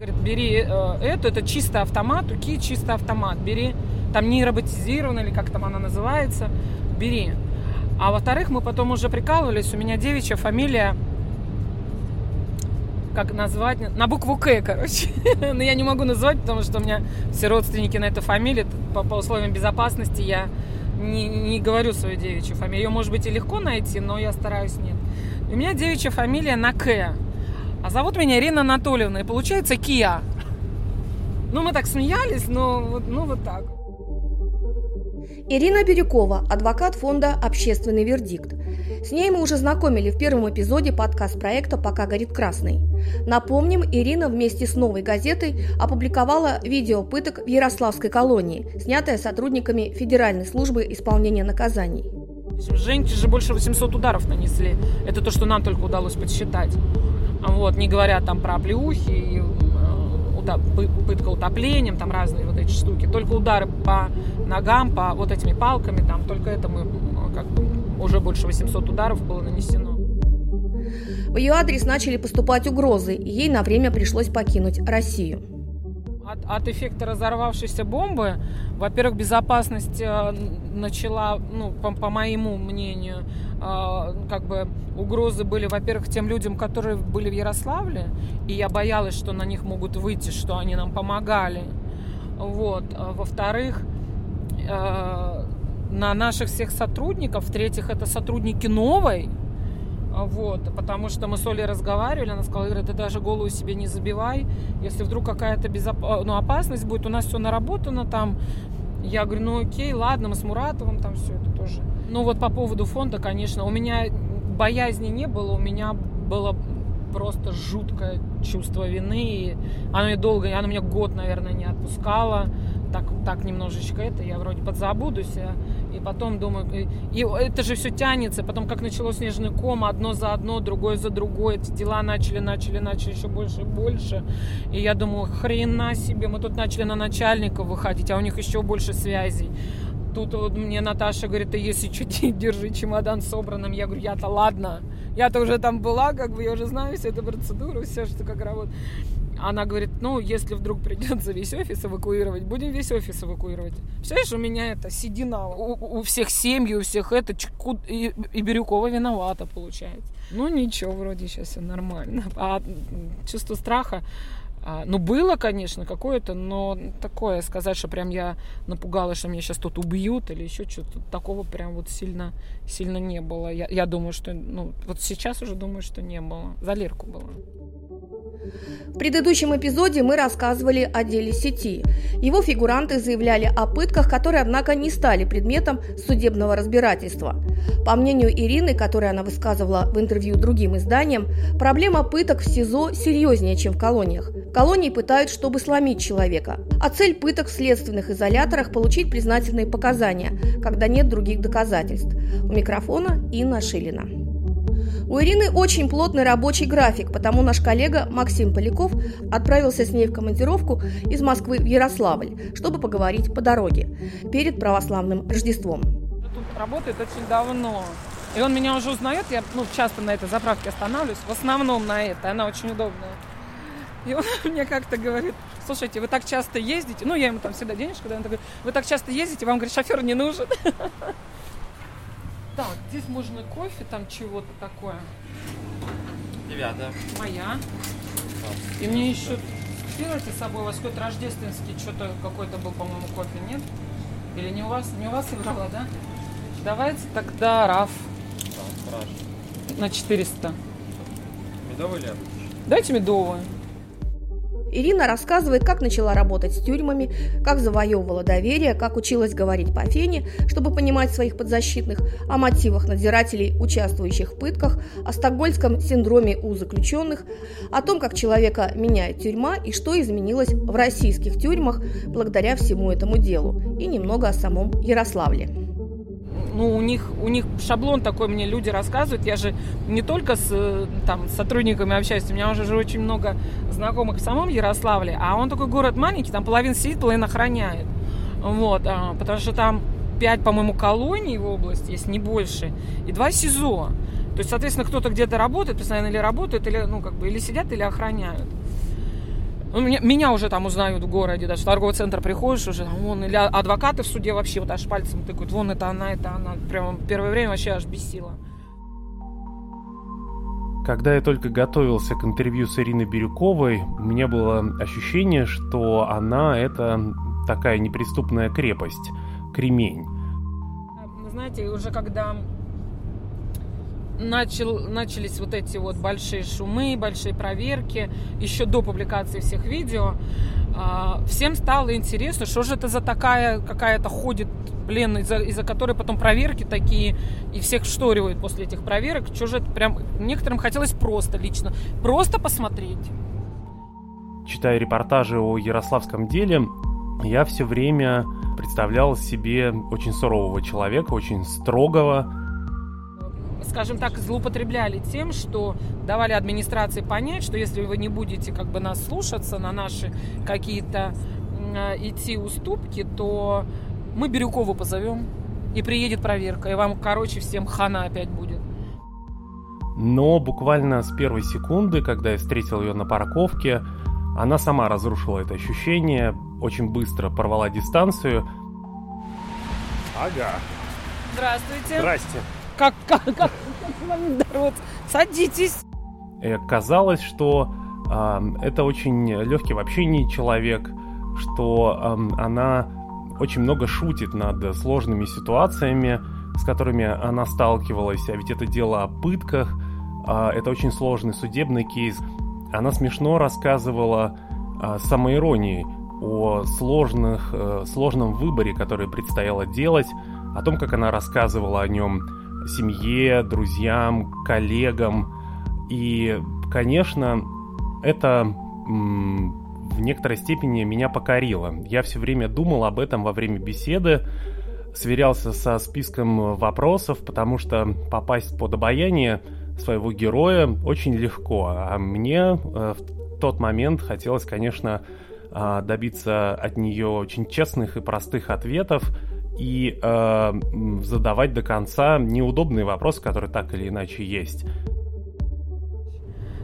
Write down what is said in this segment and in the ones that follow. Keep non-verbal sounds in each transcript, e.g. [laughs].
Говорит, бери э, это, это чисто автомат, уки, чисто автомат. Бери, там не роботизированно или как там она называется, бери. А во-вторых, мы потом уже прикалывались, у меня девичья фамилия, как назвать, на букву К, короче. [laughs] Но я не могу назвать, потому что у меня все родственники на эту фамилию, по, по условиям безопасности я не, не говорю свою девичью фамилию. Ее, может быть, и легко найти, но я стараюсь нет. У меня девичья фамилия на К. А зовут меня Ирина Анатольевна, и получается Кия. Ну, мы так смеялись, но ну, вот так. Ирина Бирюкова, адвокат фонда «Общественный вердикт». С ней мы уже знакомили в первом эпизоде подкаст-проекта «Пока горит красный». Напомним, Ирина вместе с «Новой газетой» опубликовала видео пыток в Ярославской колонии, снятое сотрудниками Федеральной службы исполнения наказаний. Женьке же больше 800 ударов нанесли. Это то, что нам только удалось подсчитать. Вот, не говоря там про оплеухи и э, пытка утоплением, там разные вот эти штуки. Только удары по ногам, по вот этими палками, там только это мы как бы уже больше 800 ударов было нанесено. В ее адрес начали поступать угрозы, ей на время пришлось покинуть Россию. От, от эффекта разорвавшейся бомбы, во-первых, безопасность э, начала, ну, по, по моему мнению, э, как бы угрозы были, во-первых, тем людям, которые были в Ярославле, и я боялась, что на них могут выйти, что они нам помогали. Вот. А во-вторых, э, на наших всех сотрудников, в-третьих, это сотрудники новой, вот, потому что мы с Олей разговаривали, она сказала, Ира, ты даже голову себе не забивай, если вдруг какая-то безоп... ну, опасность будет, у нас все наработано там. Я говорю, ну окей, ладно, мы с Муратовым там все это тоже. Ну вот по поводу фонда, конечно, у меня боязни не было, у меня было просто жуткое чувство вины. И оно и долго, оно меня год, наверное, не отпускало так, так немножечко это, я вроде подзабудусь, а, и потом думаю, и, это же все тянется, потом как началось снежный ком, одно за одно, другое за другое, эти дела начали, начали, начали еще больше и больше, и я думаю, хрена себе, мы тут начали на начальников выходить, а у них еще больше связей. Тут вот мне Наташа говорит, ты если что, [laughs] держи чемодан собранным. Я говорю, я-то ладно. Я-то уже там была, как бы я уже знаю всю эту процедуру, все, что как работает. Она говорит, ну, если вдруг придется весь офис эвакуировать, будем весь офис эвакуировать. Представляешь, у меня это седина, у, у всех семьи, у всех это, и, и Бирюкова виновата, получается. Ну, ничего, вроде сейчас все нормально. А чувство страха, а, ну, было, конечно, какое-то, но такое, сказать, что прям я напугалась, что меня сейчас тут убьют или еще что-то, такого прям вот сильно, сильно не было. Я, я думаю, что, ну, вот сейчас уже думаю, что не было. За Лерку было. В предыдущем эпизоде мы рассказывали о деле сети. Его фигуранты заявляли о пытках, которые, однако, не стали предметом судебного разбирательства. По мнению Ирины, которую она высказывала в интервью другим изданиям, проблема пыток в СИЗО серьезнее, чем в колониях. Колонии пытают, чтобы сломить человека. А цель пыток в следственных изоляторах – получить признательные показания, когда нет других доказательств. У микрофона Инна Шилина. У Ирины очень плотный рабочий график, потому наш коллега Максим Поляков отправился с ней в командировку из Москвы в Ярославль, чтобы поговорить по дороге перед православным Рождеством. Тут работает очень давно. И он меня уже узнает, я ну, часто на этой заправке останавливаюсь, в основном на это, она очень удобная. И он [laughs] мне как-то говорит, слушайте, вы так часто ездите, ну, я ему там всегда денежку даю, он такой, вы так часто ездите, вам, говорит, шофер не нужен. [laughs] Так, здесь можно кофе, там чего-то такое. Девятая. Моя. И мне еще сделайте с собой у вас какой-то рождественский, что-то какой-то был, по-моему, кофе, нет? Или не у вас? Не у вас играла, да? Давайте тогда раф. Да, на 400. Медовый или Дайте медовый. Ирина рассказывает, как начала работать с тюрьмами, как завоевывала доверие, как училась говорить по фене, чтобы понимать своих подзащитных, о мотивах надзирателей, участвующих в пытках, о стокгольском синдроме у заключенных, о том, как человека меняет тюрьма и что изменилось в российских тюрьмах благодаря всему этому делу, и немного о самом Ярославле ну, у них, у них шаблон такой мне люди рассказывают. Я же не только с э, там, сотрудниками общаюсь, у меня уже же очень много знакомых в самом Ярославле, а он такой город маленький, там половина сидит, половина охраняет. Вот, а, потому что там пять, по-моему, колоний в области, если не больше, и два СИЗО. То есть, соответственно, кто-то где-то работает, постоянно или работают, или, ну, как бы, или сидят, или охраняют. Ну, меня, меня уже там узнают в городе, даже в торговый центр приходишь уже, там, вон, или адвокаты в суде вообще вот аж пальцем тыкают, вон это она, это она. Прямо первое время вообще аж бесило. Когда я только готовился к интервью с Ириной Бирюковой, у меня было ощущение, что она — это такая неприступная крепость, кремень. Знаете, уже когда начал, начались вот эти вот большие шумы, большие проверки, еще до публикации всех видео, а, всем стало интересно, что же это за такая какая-то ходит, блин, из-за, из-за которой потом проверки такие, и всех шторивают после этих проверок. Что же это прям... Некоторым хотелось просто лично, просто посмотреть. Читая репортажи о ярославском деле, я все время представлял себе очень сурового человека, очень строгого, скажем так, злоупотребляли тем, что давали администрации понять, что если вы не будете как бы нас слушаться на наши какие-то э, идти уступки, то мы Бирюкову позовем, и приедет проверка, и вам, короче, всем хана опять будет. Но буквально с первой секунды, когда я встретил ее на парковке, она сама разрушила это ощущение, очень быстро порвала дистанцию. Ага. Здравствуйте. Здрасте как, как, как, как с вами оказалось, что э, это очень легкий в общении человек, что э, она очень много шутит над сложными ситуациями, с которыми она сталкивалась, а ведь это дело о пытках, э, это очень сложный судебный кейс. Она смешно рассказывала э, самоиронией о сложных, э, сложном выборе, который предстояло делать, о том, как она рассказывала о нем семье, друзьям, коллегам. И, конечно, это в некоторой степени меня покорило. Я все время думал об этом во время беседы, сверялся со списком вопросов, потому что попасть под обаяние своего героя очень легко. А мне э, в тот момент хотелось, конечно, а, добиться от нее очень честных и простых ответов, и э, задавать до конца неудобные вопросы, которые так или иначе есть.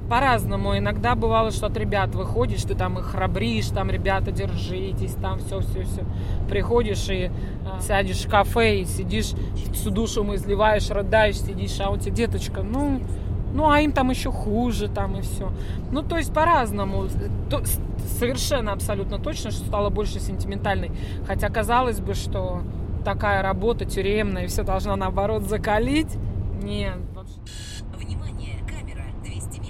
По-разному. Иногда бывало, что от ребят выходишь, ты там их храбришь, там, ребята, держитесь, там все-все-все. Приходишь и э, сядешь в кафе и сидишь, всю душу мы изливаешь, рыдаешь, сидишь, а у тебя деточка, ну, ну, а им там еще хуже, там и все. Ну, то есть по-разному. Совершенно абсолютно точно, что стало больше сентиментальной. Хотя казалось бы, что такая работа тюремная, и все должна наоборот закалить. Нет,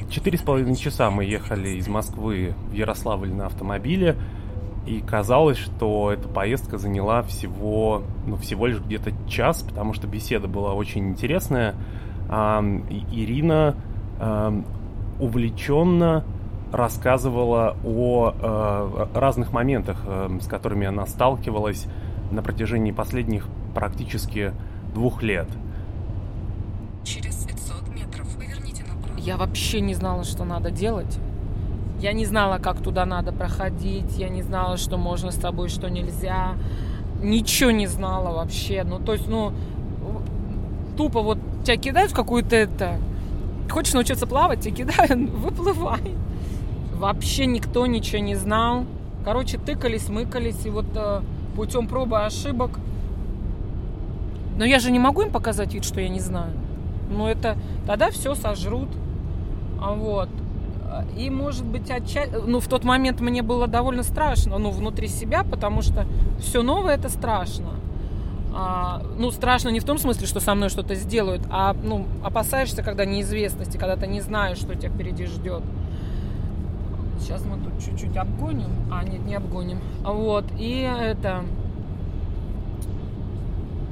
Четыре с половиной часа мы ехали из Москвы в Ярославль на автомобиле, и казалось, что эта поездка заняла всего, ну, всего лишь где-то час, потому что беседа была очень интересная. А, Ирина а, увлеченно рассказывала о а, разных моментах, а, с которыми она сталкивалась на протяжении последних практически двух лет. Через 500 метров поверните направо. Я вообще не знала, что надо делать. Я не знала, как туда надо проходить. Я не знала, что можно с тобой, что нельзя. Ничего не знала вообще. Ну, то есть, ну, тупо вот тебя кидают в какую-то это... Хочешь научиться плавать, тебя кидают, [laughs] выплывай. Вообще никто ничего не знал. Короче, тыкались, мыкались, и вот э, путем пробы ошибок. Но я же не могу им показать вид, что я не знаю. Ну, это тогда все сожрут. А вот. И, может быть, отчасти... Ну, в тот момент мне было довольно страшно, ну, внутри себя, потому что все новое это страшно. А, ну, страшно не в том смысле, что со мной что-то сделают, а, ну, опасаешься, когда неизвестности, когда ты не знаешь, что тебя впереди ждет. Сейчас мы тут чуть-чуть обгоним. А, нет, не обгоним. Вот. И это...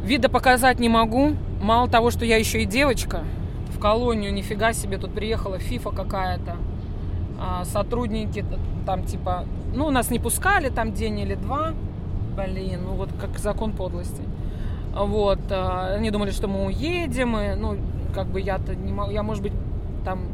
Вида показать не могу. Мало того, что я еще и девочка. В колонию нифига себе. Тут приехала фифа какая-то. А, сотрудники там типа... Ну, нас не пускали там день или два. Блин, ну вот как закон подлости. Вот. А, они думали, что мы уедем. И, ну, как бы я-то не могу... Я, может быть, там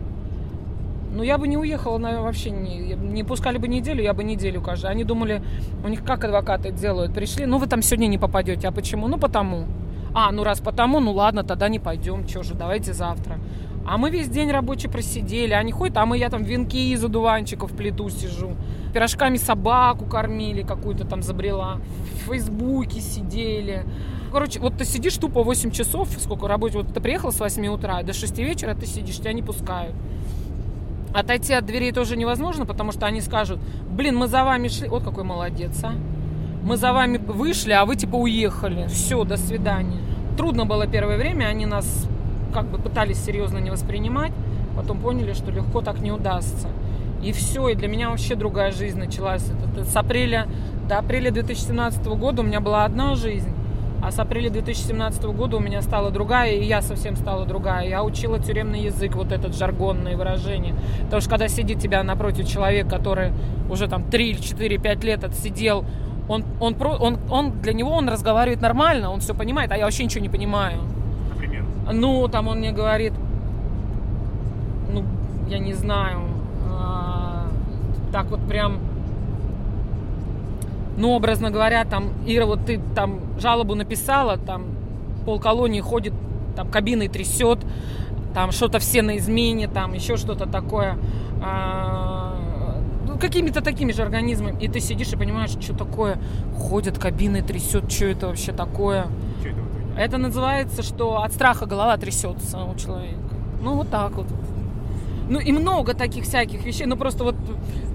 ну, я бы не уехала, наверное, вообще не, не пускали бы неделю, я бы неделю каждый. Они думали, у них как адвокаты делают, пришли, ну, вы там сегодня не попадете, а почему? Ну, потому. А, ну, раз потому, ну, ладно, тогда не пойдем, что же, давайте завтра. А мы весь день рабочий просидели. Они ходят, а мы я там венки из одуванчиков плиту сижу. Пирожками собаку кормили, какую-то там забрела. В Фейсбуке сидели. Короче, вот ты сидишь тупо 8 часов, сколько работать, вот ты приехал с 8 утра, до 6 вечера ты сидишь, тебя не пускают. Отойти от дверей тоже невозможно, потому что они скажут, блин, мы за вами шли, вот какой молодец, а. Мы за вами вышли, а вы типа уехали. Все, до свидания. Трудно было первое время, они нас как бы пытались серьезно не воспринимать, потом поняли, что легко так не удастся. И все, и для меня вообще другая жизнь началась. Это, это с апреля до апреля 2017 года у меня была одна жизнь, а с апреля 2017 года у меня стала другая, и я совсем стала другая. Я учила тюремный язык, вот этот жаргонные выражения. Потому что когда сидит тебя напротив человек, который уже там 3, 4, 5 лет отсидел, он, он, он, он, для него он разговаривает нормально, он все понимает, а я вообще ничего не понимаю. Например? Ну, там он мне говорит, ну, я не знаю, а, так вот прям ну, образно говоря, там, Ира, вот ты там жалобу написала, там пол колонии ходит, там кабиной трясет, там что-то все на измене, там еще что-то такое. А, ну, какими-то такими же организмами. И ты сидишь и понимаешь, что такое. Ходят кабины, трясет, что это вообще такое. Что? Это называется, что от страха голова трясется у человека. Ну, вот так вот. Ну и много таких всяких вещей. Ну просто вот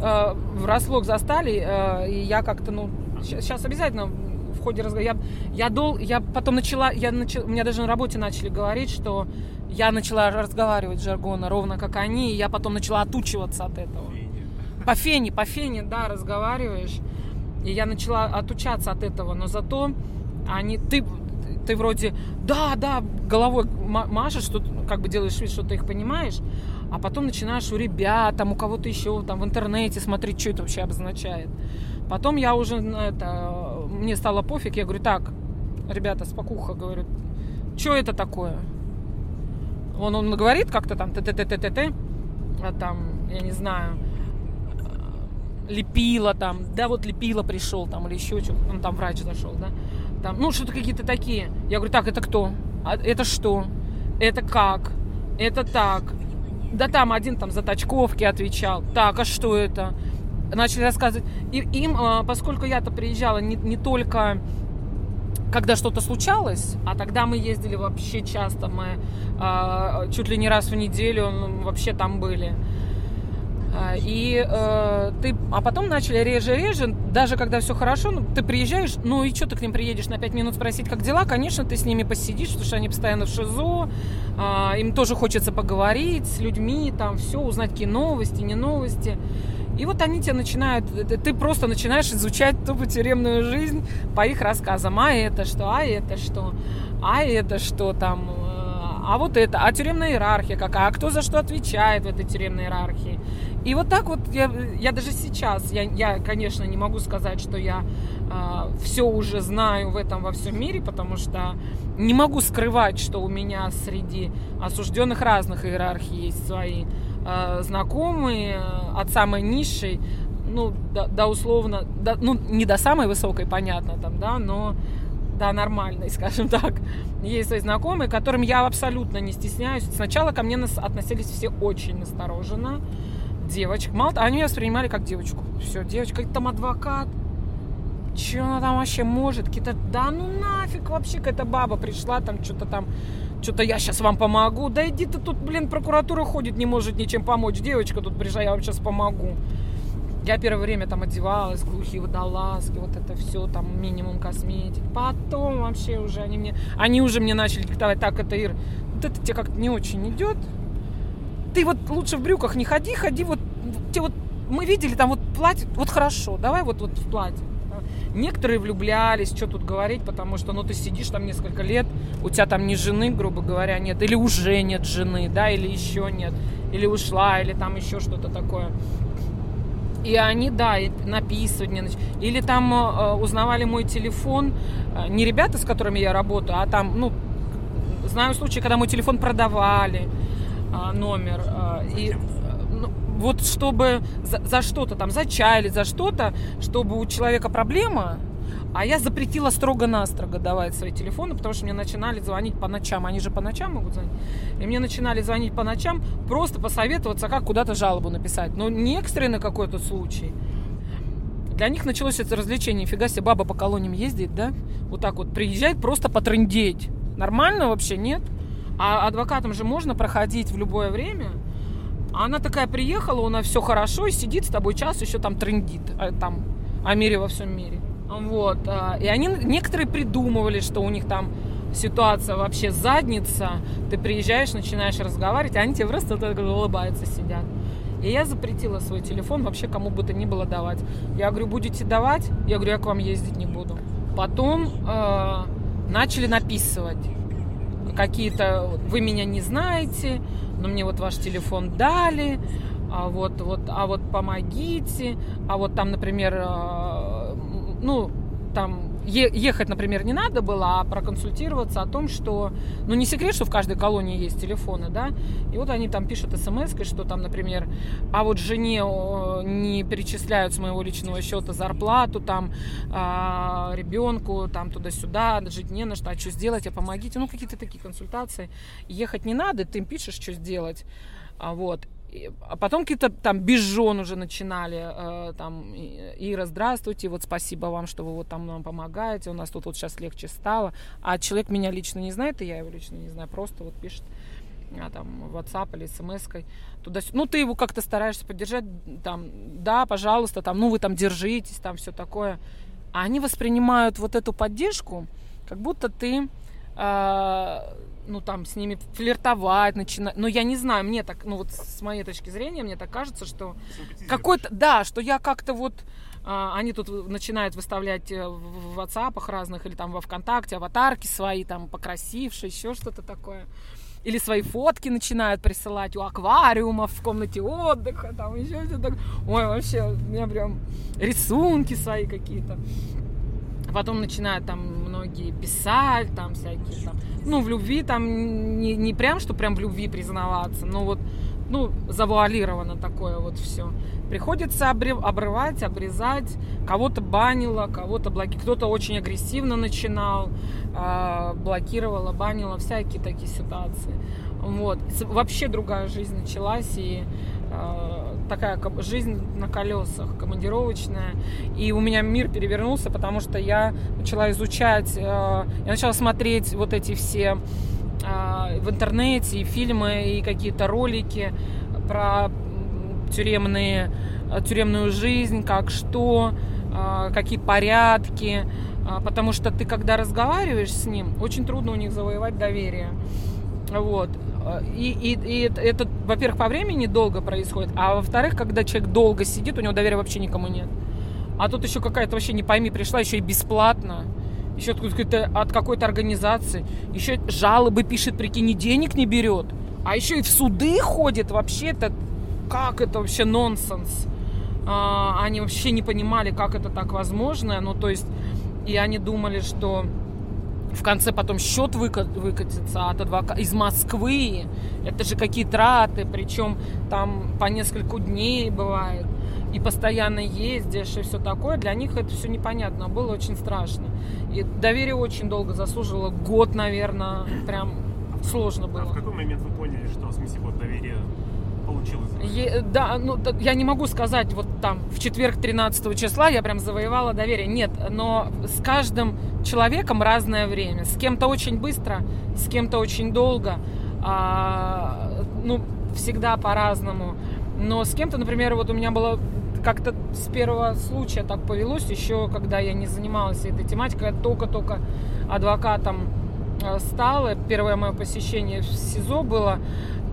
э, врасплох застали, э, и я как-то, ну, сейчас обязательно в ходе разговора. Я, я, дол, я потом начала, я начала, у меня даже на работе начали говорить, что я начала разговаривать жаргона ровно как они, и я потом начала отучиваться от этого. По фене, по фене, да, разговариваешь. И я начала отучаться от этого, но зато они, ты, ты вроде, да, да, головой машешь, что как бы делаешь вид, что ты их понимаешь, а потом начинаешь у ребят, там у кого-то еще там в интернете смотреть, что это вообще обозначает. Потом я уже, это, мне стало пофиг, я говорю, так, ребята, спокуха, говорю, что это такое? Он, он говорит как-то там, т-т-т-т-т, а там, я не знаю, лепила там, да вот лепила пришел там или еще что-то, он там врач зашел, да, там, ну что-то какие-то такие. Я говорю, так, это кто? А это что? Это как? Это так. Да там один там за тачковки отвечал. Так, а что это? Начали рассказывать. И им, а, поскольку я-то приезжала не, не только когда что-то случалось, а тогда мы ездили вообще часто, мы э, чуть ли не раз в неделю ну, вообще там были. А, и э, ты, а потом начали реже-реже, даже когда все хорошо, ну, ты приезжаешь, ну и что ты к ним приедешь на 5 минут спросить, как дела? Конечно, ты с ними посидишь, потому что они постоянно в ШИЗО, э, им тоже хочется поговорить с людьми, там все, узнать какие новости, не новости. И вот они тебя начинают, ты просто начинаешь изучать тупо тюремную жизнь по их рассказам. А это что, а это что, а это что там, а вот это, а тюремная иерархия какая, а кто за что отвечает в этой тюремной иерархии. И вот так вот я, я даже сейчас, я, я, конечно, не могу сказать, что я э, а, все уже знаю в этом во всем мире, потому что не могу скрывать, что у меня среди осужденных разных иерархий есть свои э, знакомые, от самой низшей, ну, до, до условно, до, ну, не до самой высокой, понятно, там, да, но да, нормальной, [laughs] скажем так. Есть свои знакомые, которым я абсолютно не стесняюсь. Сначала ко мне относились все очень настороженно. Девочка. Мало они меня воспринимали как девочку. Все, девочка, это там адвокат. Че она там вообще может? Какие-то, да ну нафиг вообще какая-то баба пришла, там что-то там, что-то я сейчас вам помогу. Да иди ты тут, блин, прокуратура ходит, не может ничем помочь. Девочка тут пришла, я вам сейчас помогу. Я первое время там одевалась, глухие водолазки, вот это все, там минимум косметик. Потом вообще уже они мне, они уже мне начали диктовать, так, это Ир, вот это тебе как-то не очень идет. Ты вот лучше в брюках не ходи, ходи вот, те вот, мы видели там вот платье, вот хорошо, давай вот, вот в платье. Некоторые влюблялись, что тут говорить, потому что, ну, ты сидишь там несколько лет, у тебя там ни жены, грубо говоря, нет, или уже нет жены, да, или еще нет, или ушла, или там еще что-то такое. И они, да, написывать мне. Или там э, узнавали мой телефон. Э, не ребята, с которыми я работаю, а там, ну, знаю случаи, когда мой телефон продавали, э, номер. Э, и э, ну, вот чтобы за, за что-то там, за чай или за что-то, чтобы у человека проблема, А я запретила строго-настрого давать свои телефоны, потому что мне начинали звонить по ночам. Они же по ночам могут звонить. И мне начинали звонить по ночам, просто посоветоваться, как куда-то жалобу написать. Но не экстренный какой-то случай. Для них началось это развлечение. Фига себе, баба по колониям ездит, да? Вот так вот приезжает просто потрындеть. Нормально вообще, нет? А адвокатам же можно проходить в любое время. Она такая приехала, у нас все хорошо, и сидит с тобой час, еще там трындит. а, Там о мире во всем мире. Вот. а, И они, некоторые придумывали, что у них там ситуация вообще задница. Ты приезжаешь, начинаешь разговаривать, а они тебе просто так улыбаются, сидят. И я запретила свой телефон вообще кому бы то ни было давать. Я говорю, будете давать? Я говорю, я к вам ездить не буду. Потом э, начали написывать какие-то, вы меня не знаете, но мне вот ваш телефон дали, а вот, вот, а вот помогите, а вот там, например, э, ну, там ехать, например, не надо было, а проконсультироваться о том, что, ну, не секрет, что в каждой колонии есть телефоны, да, и вот они там пишут смс что там, например, а вот жене о, не перечисляют с моего личного счета зарплату, там, а, ребенку, там, туда-сюда, жить не на что, а что сделать, а помогите, ну, какие-то такие консультации. Ехать не надо, ты им пишешь, что сделать, а вот, а потом какие-то там без уже начинали, э, там, «И- Ира, здравствуйте, вот спасибо вам, что вы вот там нам помогаете, у нас тут вот сейчас легче стало. А человек меня лично не знает, и я его лично не знаю, просто вот пишет а, там, WhatsApp или смс-кой туда Ну, ты его как-то стараешься поддержать, там, да, пожалуйста, там, ну, вы там держитесь, там, все такое. А они воспринимают вот эту поддержку, как будто ты э, ну, там, с ними флиртовать, начинать. Но я не знаю, мне так, ну, вот с моей точки зрения, мне так кажется, что какой-то, да, что я как-то вот, а, они тут начинают выставлять э, в WhatsApp разных или там во ВКонтакте аватарки свои, там, покрасившие, еще что-то такое. Или свои фотки начинают присылать у аквариумов в комнате отдыха, там еще что-то. Ой, вообще, у меня прям рисунки свои какие-то. Потом начинают там многие писать, там всякие там, ну, в любви там не, не прям, что прям в любви признаваться, но вот, ну, завуалировано такое вот все. Приходится обре- обрывать, обрезать, кого-то банило, кого-то блокировало, кто-то очень агрессивно начинал, а, блокировала, банила, всякие такие ситуации. Вот. Вообще другая жизнь началась, и а, такая жизнь на колесах, командировочная. И у меня мир перевернулся, потому что я начала изучать, э, я начала смотреть вот эти все э, в интернете и фильмы, и какие-то ролики про тюремные, э, тюремную жизнь, как что, какие порядки. Потому что ты, когда разговариваешь с ним, очень трудно у них завоевать доверие. Вот. И, и, и это, во-первых, по времени долго происходит, а во-вторых, когда человек долго сидит, у него доверия вообще никому нет. А тут еще какая-то вообще не пойми пришла, еще и бесплатно. Еще от какой-то, от какой-то организации. Еще жалобы пишет, прикинь, денег не берет. А еще и в суды ходит вообще это. Как это вообще нонсенс? А, они вообще не понимали, как это так возможно. Ну, то есть, и они думали, что в конце потом счет выка- выкатится от адвоката из Москвы. Это же какие траты, причем там по нескольку дней бывает. И постоянно ездишь, и все такое. Для них это все непонятно. Было очень страшно. И доверие очень долго заслужило. Год, наверное, прям сложно А было. в какой момент вы поняли, что в смысле вот доверие получилось? Е- да, ну я не могу сказать, вот там в четверг 13 числа я прям завоевала доверие. Нет, но с каждым человеком разное время. С кем-то очень быстро, с кем-то очень долго. А, ну, всегда по-разному. Но с кем-то, например, вот у меня было как-то с первого случая так повелось, еще когда я не занималась этой тематикой, только-только адвокатом э, стала. Первое мое посещение в СИЗО было.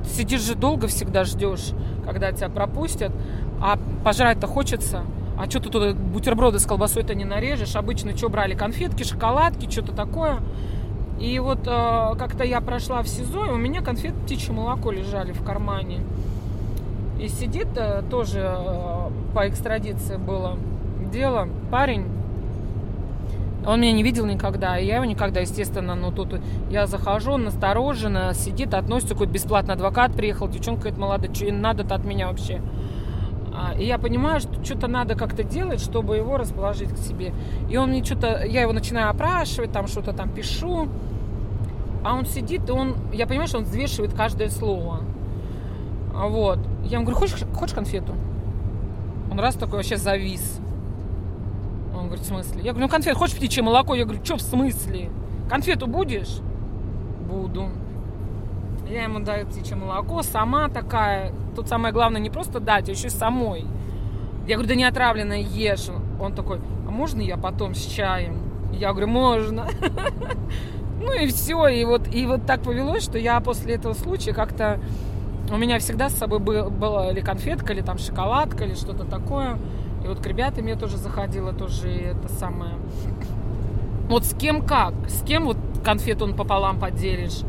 Сидишь же долго, всегда ждешь, когда тебя пропустят. А пожрать-то хочется. А что ты туда бутерброды с колбасой-то не нарежешь? Обычно что брали? Конфетки, шоколадки, что-то такое. И вот э, как-то я прошла в СИЗО, и у меня конфет птичье молоко лежали в кармане. И сидит э, тоже э, по экстрадиции было дело парень. Он меня не видел никогда, и я его никогда, естественно, ну тут я захожу, он настороженно сидит, относится, какой-то бесплатный адвокат приехал, девчонка говорит, молодая, что надо-то от меня вообще? А, И я понимаю, что что-то надо как-то делать, чтобы его расположить к себе. И он мне что-то, я его начинаю опрашивать, там что-то там пишу. А он сидит, и он, я понимаю, что он взвешивает каждое слово. Вот. Я ему говорю, хочешь, хочешь конфету? Он раз такой вообще завис. Говорит, в смысле? Я говорю, ну конфет, хочешь птичье молоко? Я говорю, что в смысле? Конфету будешь? Буду. Я ему даю птичье молоко, сама такая. Тут самое главное не просто дать, а еще и самой. Я говорю, да не отравленное ешь. Он такой, а можно я потом с чаем? Я говорю, можно. [laughs] Ну и все, и вот, и вот так повелось, что я после этого случая как-то... У меня всегда с собой был, была или конфетка, или там шоколадка, или что-то такое. И вот к ребятам я тоже заходила, тоже это самое... Вот с кем как? С кем вот конфету он пополам поделишь?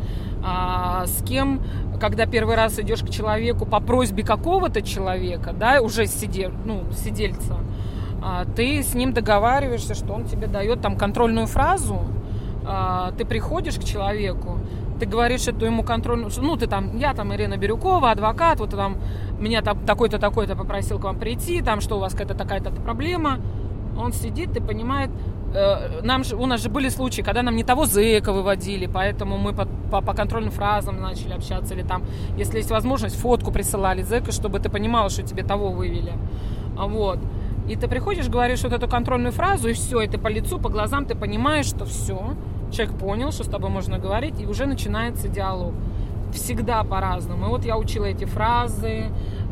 А, с кем, когда первый раз идешь к человеку по просьбе какого-то человека, да, уже сидел, ну, сидельца, а, ты с ним договариваешься, что он тебе дает там контрольную фразу, а, ты приходишь к человеку, ты говоришь эту ему контрольную, ну, ты там, я там Ирина Бирюкова, адвокат, вот там, меня там такой-то, такой-то попросил к вам прийти, там, что у вас какая-то такая-то проблема, он сидит и понимает, э, нам же, у нас же были случаи, когда нам не того зэка выводили, поэтому мы по, по, по контрольным фразам начали общаться, или там, если есть возможность, фотку присылали зэка, чтобы ты понимала, что тебе того вывели. Вот. И ты приходишь, говоришь вот эту контрольную фразу, и все, и ты по лицу, по глазам ты понимаешь, что все, человек понял, что с тобой можно говорить, и уже начинается диалог. Всегда по-разному. И вот я учила эти фразы,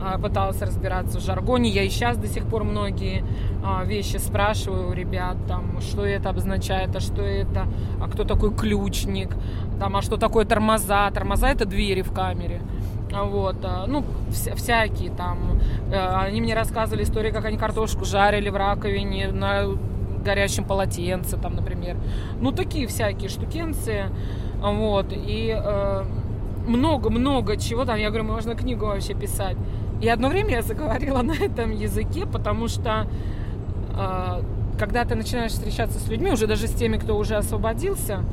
а, пыталась разбираться в жаргоне. Я и сейчас до сих пор многие а, вещи спрашиваю у ребят, там, что это обозначает, а что это, а кто такой ключник, там, а что такое тормоза. Тормоза это двери в камере. А Вот, ну, вся- всякие там. Э, Они мне рассказывали истории, как они картошку жарили в раковине на горячем полотенце, там, например. Ну, такие всякие штукенции. Вот, и э, много-много чего там. Я говорю, можно книгу вообще писать. И одно время я заговорила [laughs] на этом языке, потому что э, когда ты начинаешь встречаться с людьми, уже даже с теми, кто уже освободился,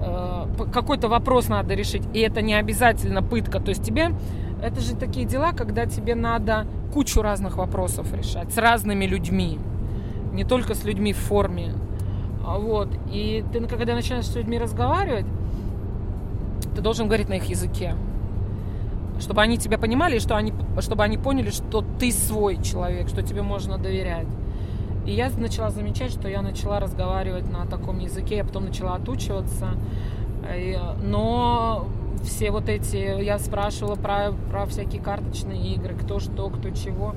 э, какой-то вопрос надо решить, и это не обязательно пытка. То есть тебе это же такие дела, когда тебе надо кучу разных вопросов решать с разными людьми, не только с людьми в форме. А Вот. И ты, когда начинаешь с людьми разговаривать, ты должен говорить на их языке. Чтобы они тебя понимали, и что они, чтобы они поняли, что ты свой человек, что тебе можно доверять. И я начала замечать, что я начала разговаривать на таком языке, я потом начала отучиваться. Но все вот эти, я спрашивала про, про всякие карточные игры, кто что, кто чего.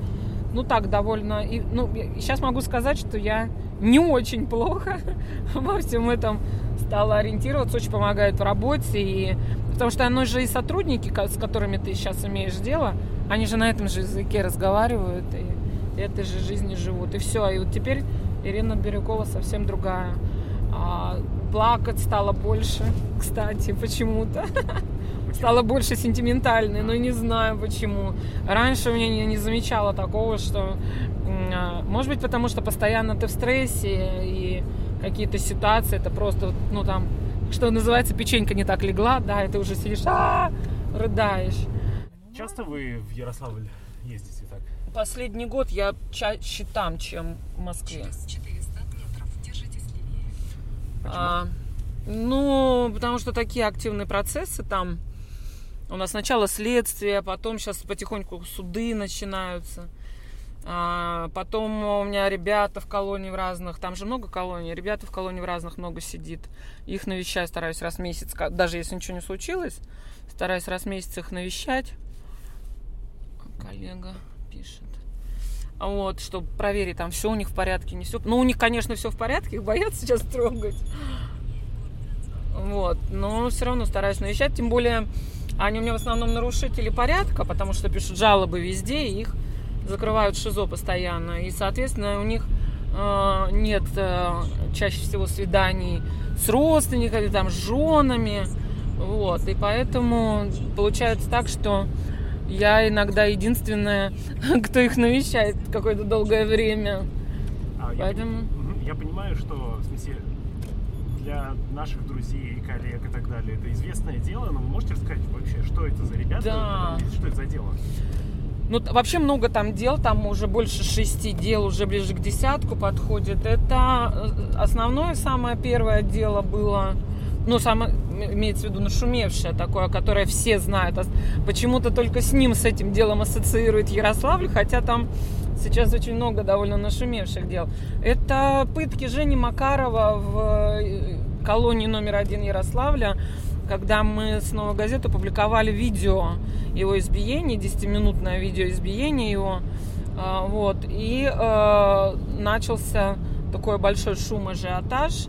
Ну так, довольно... И, ну, сейчас могу сказать, что я не очень плохо [laughs] во всем этом стала ориентироваться, очень помогает в работе. И, потому что оно же и сотрудники, с которыми ты сейчас имеешь дело, они же на этом же языке разговаривают и этой же жизни живут. И все. И вот теперь Ирина Бирюкова совсем другая. А, плакать стало больше, кстати, [laughs] почему-то. Стало больше сентиментальной, но не знаю почему. Раньше у меня не, не замечала такого, что... а, Может быть, потому что постоянно ты в стрессе, и какие-то ситуации, это просто, ну там, что называется, печенька не так легла, да, и ты уже сидишь, «А, рыдаешь. Часто вы в Ярославль ездите так? Последний год я чаще там, чем в Москве. А, ну, потому что такие активные процессы там. У нас сначала следствие, потом сейчас потихоньку суды начинаются. А, потом у меня ребята в колонии в разных, там же много колоний, ребята в колонии в разных много сидит. Их навещаю, стараюсь раз в месяц, даже если ничего не случилось, стараюсь раз в месяц их навещать. Коллега пишет. Вот, чтобы проверить, там все у них в порядке, не все. Ну, у них, конечно, все в порядке, их боятся сейчас трогать. Вот, но все равно стараюсь навещать, тем более они у меня в основном нарушители порядка, потому что пишут жалобы везде, и их закрывают ШИЗО постоянно. И, соответственно, у них э, нет э, чаще всего свиданий с родственниками, там, с женами. Вот, и поэтому получается так, что я иногда единственная, [laughs] кто их навещает какое-то долгое время. А я, Поэтому... Мгм. я понимаю, что в смысле для наших друзей, коллег и так далее это известное дело, но вы можете рассказать вообще, что это за ребята, Да. что это за дело? Ну, вообще много там дел, там уже больше шести дел, уже ближе к десятку подходит. Это э, основное, самое первое дело было, ну, самое, имеется в виду нашумевшее такое, которое все знают. Почему-то только с ним, с этим делом ассоциирует Ярославль, хотя там сейчас очень много довольно нашумевших дел. Это пытки Жени Макарова в э, колонии номер один Ярославля, когда мы с «Новой газеты» публиковали видео его избиения, 10-минутное видео избиения его. А, Вот. И э, начался такой большой шум, ажиотаж.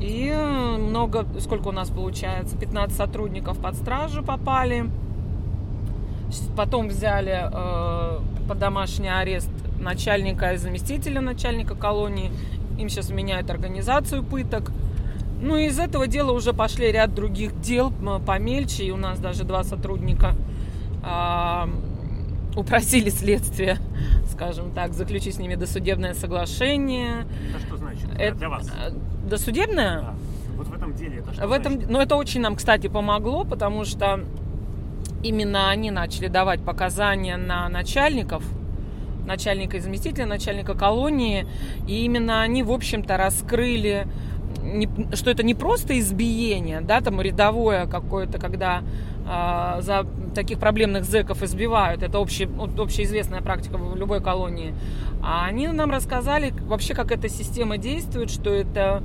И много, сколько у нас получается, 15 сотрудников под стражу попали. Потом взяли э, под домашний арест начальника и заместителя начальника колонии. Им сейчас меняют организацию пыток. Ну, и из этого дела уже пошли ряд других дел помельче. И у нас даже два сотрудника а, упросили следствие, скажем так, заключить с ними досудебное соглашение. Это что значит для- Это- для вас? э, Досудебное? Да. Вот в этом деле это что В этом, значит? ну, это очень нам, кстати, помогло, потому что именно они начали давать показания на начальников, начальника и заместителя, начальника колонии, и именно они, в общем-то, раскрыли, что это не просто избиение, да, там рядовое какое-то, когда а, за таких проблемных зэков избивают, это общий, вот общеизвестная практика в любой колонии, а они нам рассказали вообще, как эта система действует, что это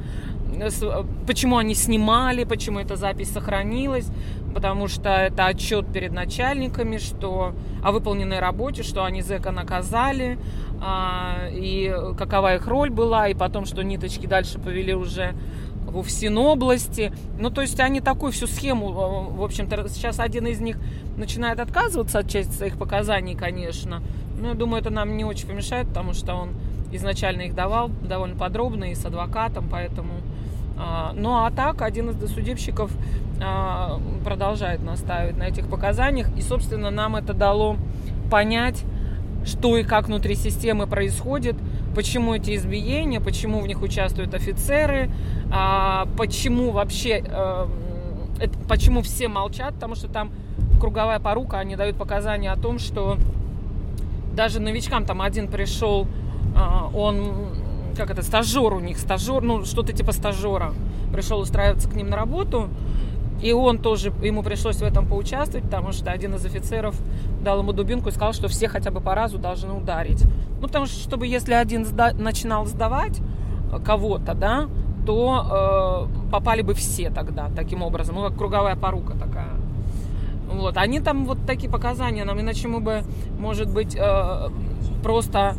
почему они снимали, почему эта запись сохранилась, потому что это отчет перед начальниками, что о выполненной работе, что они зэка наказали, а, и какова их роль была, и потом, что ниточки дальше повели уже во Всенобласти. Ну, то есть они такую всю схему, э, в общем-то, сейчас один из них начинает отказываться от части своих показаний, конечно. Но я думаю, это нам не очень помешает, потому что он изначально их давал довольно подробно и с адвокатом, поэтому... а, Ну, а так, один из досудебщиков а, продолжает настаивать на этих показаниях. И, собственно, нам это дало понять, что и как внутри системы происходит, почему эти избиения, почему в них участвуют офицеры, а, почему вообще, э, почему все молчат, потому что там круговая порука, они дают показания о том, что даже новичкам там один пришел, он, как это, стажер у них, стажер, ну, что-то типа стажера, пришел устраиваться к ним на работу, и он тоже, ему пришлось в этом поучаствовать, потому что один из офицеров дал ему дубинку и сказал, что все хотя бы по разу должны ударить. Ну, потому что, чтобы если один сда- начинал сдавать э, кого-то, да, то э, попали бы все тогда таким образом. Ну, как круговая порука такая. Вот. Они там вот такие показания нам, иначе мы бы, может быть, э, просто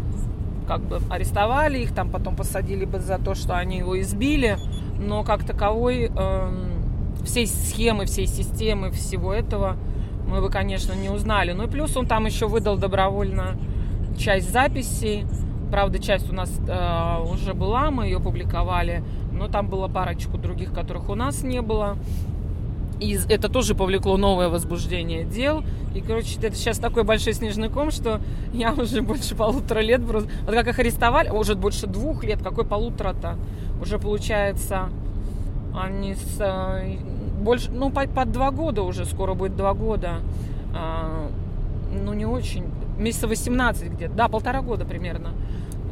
как бы арестовали их, там потом посадили бы за то, что они его избили, но как таковой эм, всей схемы, всей системы, всего этого мы бы, конечно, не узнали. Ну и плюс он там еще выдал добровольно часть записей. Правда, часть у нас э, уже была, мы ее публиковали, но там было парочку других, которых у нас не было. И это тоже повлекло новое возбуждение дел. И, короче, это сейчас такой большой снежный ком, что [laughs] я уже больше полутора лет просто... Вот как их арестовали, уже больше двух лет, какой полутора-то? Уже получается, они с... э, Больше, ну, по- под два года уже, скоро будет два года. А, Ну, не очень. Месяца 18 где-то. Да, полтора года примерно.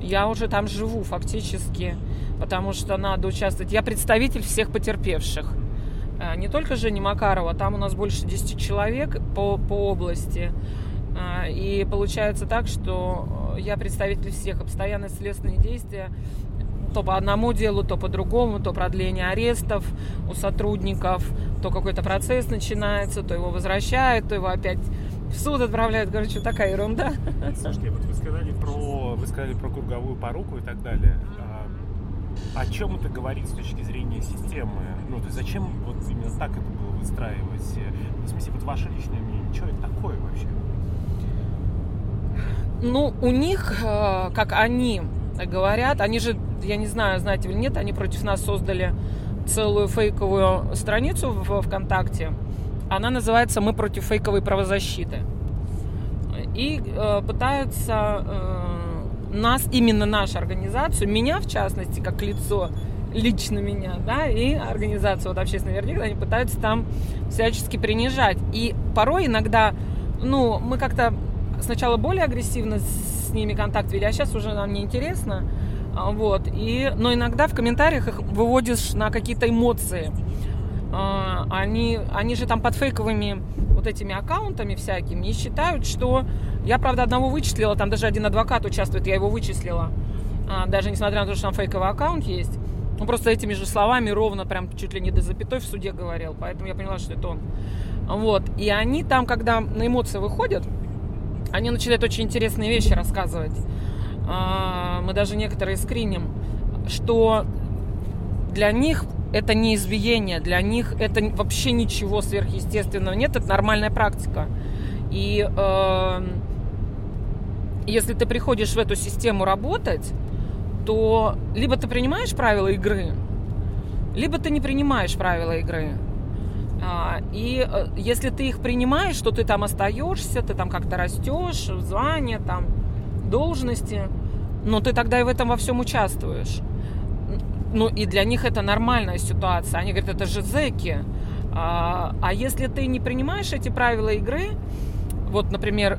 Я уже там живу фактически, потому что надо участвовать. Я представитель всех потерпевших. А, Не только Жени Макарова, там у нас больше 10 человек по, по области. А, И получается так, что э, я представитель всех, постоянно следственные действия то по одному делу, то по другому, то продление арестов у сотрудников, то какой-то процесс начинается, то его возвращают, то его опять в суд отправляют. Короче, такая ерунда. Слушайте, вот вы сказали про, вы сказали про круговую поруку и так далее. О чем это говорит с точки зрения системы? Ну, то есть зачем вот именно так это было выстраивать? Э, В смысле, вот ваше личное мнение, что это такое вообще? Ну, у них, э, как они говорят, они же, я не знаю, знаете или нет, они против нас создали целую фейковую страницу в ВКонтакте. Она называется «Мы против фейковой правозащиты». И э, пытаются э, нас, именно нашу организацию, меня в частности, как лицо, лично меня, да, и организацию вот общественный вердикт, они пытаются там всячески принижать. И порой иногда, ну, мы как-то сначала более агрессивно с ними контакт вели, а сейчас уже нам не интересно. А, вот. И, но иногда в комментариях их выводишь на какие-то эмоции. А, они, они же там под фейковыми вот этими аккаунтами всякими и считают, что... Я, правда, одного вычислила, там даже один адвокат участвует, я его вычислила. А, даже несмотря на то, что там фейковый аккаунт есть. Он просто этими же словами ровно, прям чуть ли не до запятой в суде говорил. Поэтому я поняла, что это он. Вот. И они там, когда на эмоции выходят, они начинают очень интересные вещи рассказывать. А, мы даже некоторые скриним, что для них это не избиение, для них это вообще ничего сверхъестественного нет, это нормальная практика. И э, если ты приходишь в эту систему работать, то либо ты принимаешь правила игры, либо ты не принимаешь правила игры. А, и э, если ты их принимаешь, то ты там остаешься, ты там как-то растешь, в звании, там, должности, но ты тогда и в этом во всем участвуешь. Ну, и для них это нормальная ситуация. Они говорят, это же зэки. А, а если ты не принимаешь эти правила игры, вот, например,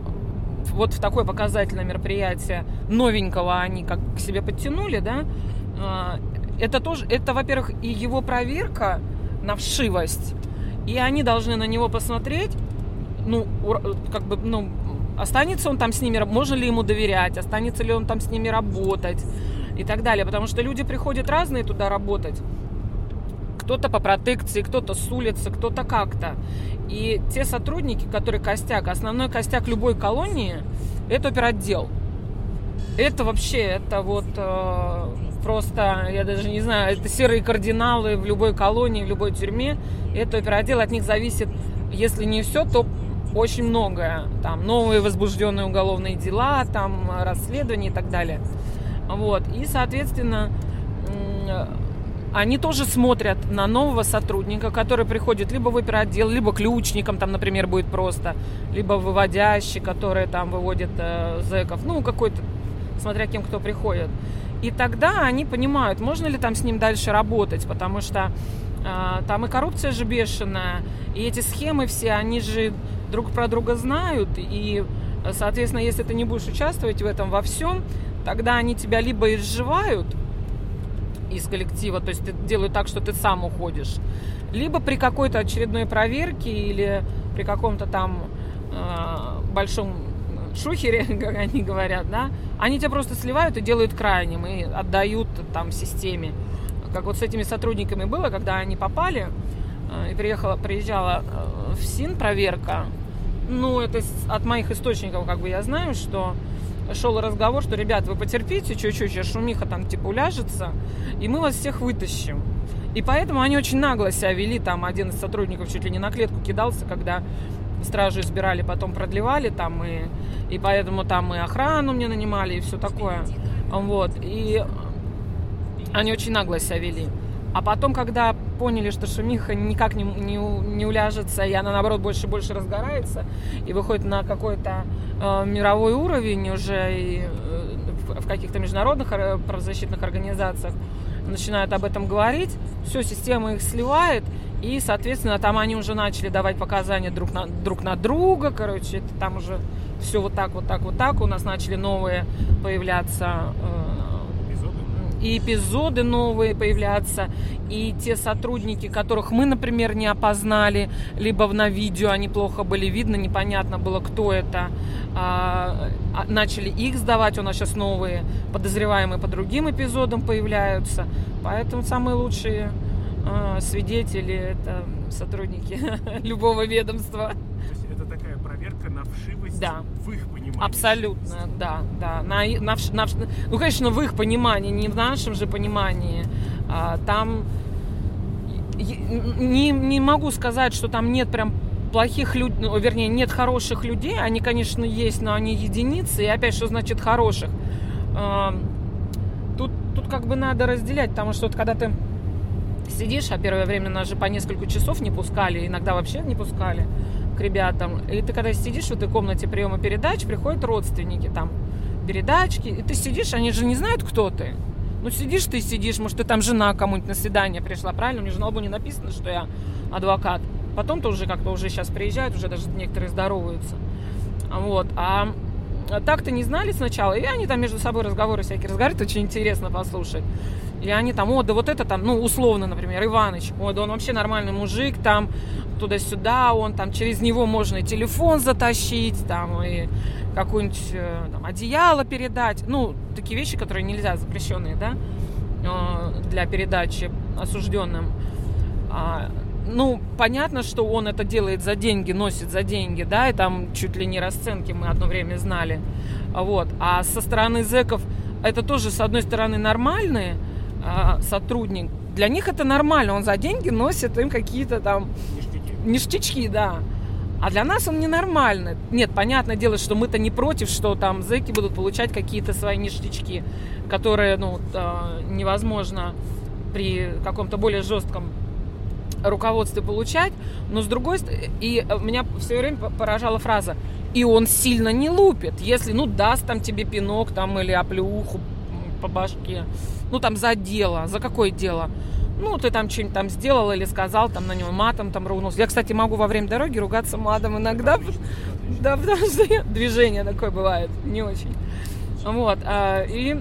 вот в такое показательное мероприятие новенького они как к себе подтянули, да, а, это тоже, это, во-первых, и его проверка на вшивость, и они должны на него посмотреть, ну, как бы, ну, останется он там с ними, можно ли ему доверять, останется ли он там с ними работать и так далее. Потому что люди приходят разные туда работать. Кто-то по протекции, кто-то с улицы, кто-то как-то. И те сотрудники, которые костяк, основной костяк любой колонии, это оперотдел. Это вообще, это вот э, просто, я даже не знаю, это серые кардиналы в любой колонии, в любой тюрьме. Это оперотдел, от них зависит, если не все, то очень многое. Там новые возбужденные уголовные дела, там расследования и так далее. Вот. И, соответственно, они тоже смотрят на нового сотрудника, который приходит либо в оперотдел, либо ключником, там, например, будет просто, либо выводящий, который там выводит э, зэков, ну, какой-то, смотря кем кто приходит. И тогда они понимают, можно ли там с ним дальше работать, потому что э, там и коррупция же бешеная, и эти схемы все, они же друг про друга знают, и, соответственно, если ты не будешь участвовать в этом во всем, тогда они тебя либо изживают из коллектива, то есть делают так, что ты сам уходишь, либо при какой-то очередной проверке или при каком-то там э, большом шухере, [laughs] как они говорят, да, они тебя просто сливают и делают крайним, и отдают там системе. Как вот с этими сотрудниками было, когда они попали, э, и приехала, приезжала э, в СИН проверка, ну, это от моих источников, как бы я знаю, что шел разговор, что, ребят, вы потерпите чуть-чуть, сейчас шумиха там типа уляжется, и мы вас всех вытащим. И поэтому они очень нагло себя вели, там один из сотрудников чуть ли не на клетку кидался, когда стражу избирали, потом продлевали там, и, и поэтому там и охрану мне нанимали, и все такое. Вот, и они очень нагло себя вели. А потом, когда поняли, что шумиха никак не, не, не уляжется, и она, наоборот, больше и больше разгорается, и выходит на какой-то э, мировой уровень уже и, э, в каких-то международных э, правозащитных организациях, начинают об этом говорить, все, система их сливает, и, соответственно, там они уже начали давать показания друг на, друг на друга, короче, это там уже все вот так, вот так, вот так, у нас начали новые появляться э, и эпизоды новые появляться, и те сотрудники, которых мы, например, не опознали, либо на видео они плохо были видно, непонятно было, кто это, а, а, начали их сдавать, у нас сейчас новые подозреваемые по другим эпизодам появляются, поэтому самые лучшие а, свидетели это сотрудники [laughs] любого ведомства. То есть это такая проверка на вшивость да. в их понимании. Абсолютно, да, да. На, на, на, ну, конечно, в их понимании, не в нашем же понимании. А, там не, не могу сказать, что там нет прям плохих людей, ну, вернее, нет хороших людей. Они, конечно, есть, но они единицы. И опять, что значит хороших? А, тут, тут как бы надо разделять, потому что вот когда ты сидишь, а первое время нас же по несколько часов не пускали, иногда вообще не пускали к ребятам. И ты когда сидишь в этой комнате приема передач, приходят родственники, там, передачки, и ты сидишь, они же не знают, кто ты. Ну, сидишь ты сидишь, может, ты там жена кому-нибудь на свидание пришла, правильно? У меня же на лбу не написано, что я адвокат. Потом-то уже как-то уже сейчас приезжают, уже даже некоторые здороваются. Вот. А так-то не знали сначала, и они там между собой разговоры всякие разговаривают, очень интересно послушать. И они там, о, да вот это там, ну, условно, например, Иваныч, ой, да он вообще нормальный мужик, там, туда-сюда, он там, через него можно и телефон затащить, там, и какое-нибудь э, одеяло передать. Ну, такие вещи, которые нельзя, запрещенные, да, э, для передачи осужденным. А, ну, понятно, что он это делает за деньги, носит за деньги, да, и там чуть ли не расценки мы одно время знали. Вот. А со стороны зэков это тоже, с одной стороны, нормальный а, сотрудник. Для них это нормально, он за деньги носит им какие-то там ништячки, да. А для нас он ненормальный. Нет, понятное дело, что мы-то не против, что там зэки будут получать какие-то свои ништячки, которые, ну, а, невозможно при каком-то более жестком руководстве получать, но с другой стороны, и меня все время поражала фраза, и он сильно не лупит, если, ну, даст там тебе пинок там или оплеуху по башке, ну, там за дело, за какое дело? Ну, ты там что-нибудь там сделал или сказал, там на него матом там ругнулся. Я, кстати, могу во время дороги ругаться матом иногда, да, потому что движение такое бывает, не очень. Вот, а, и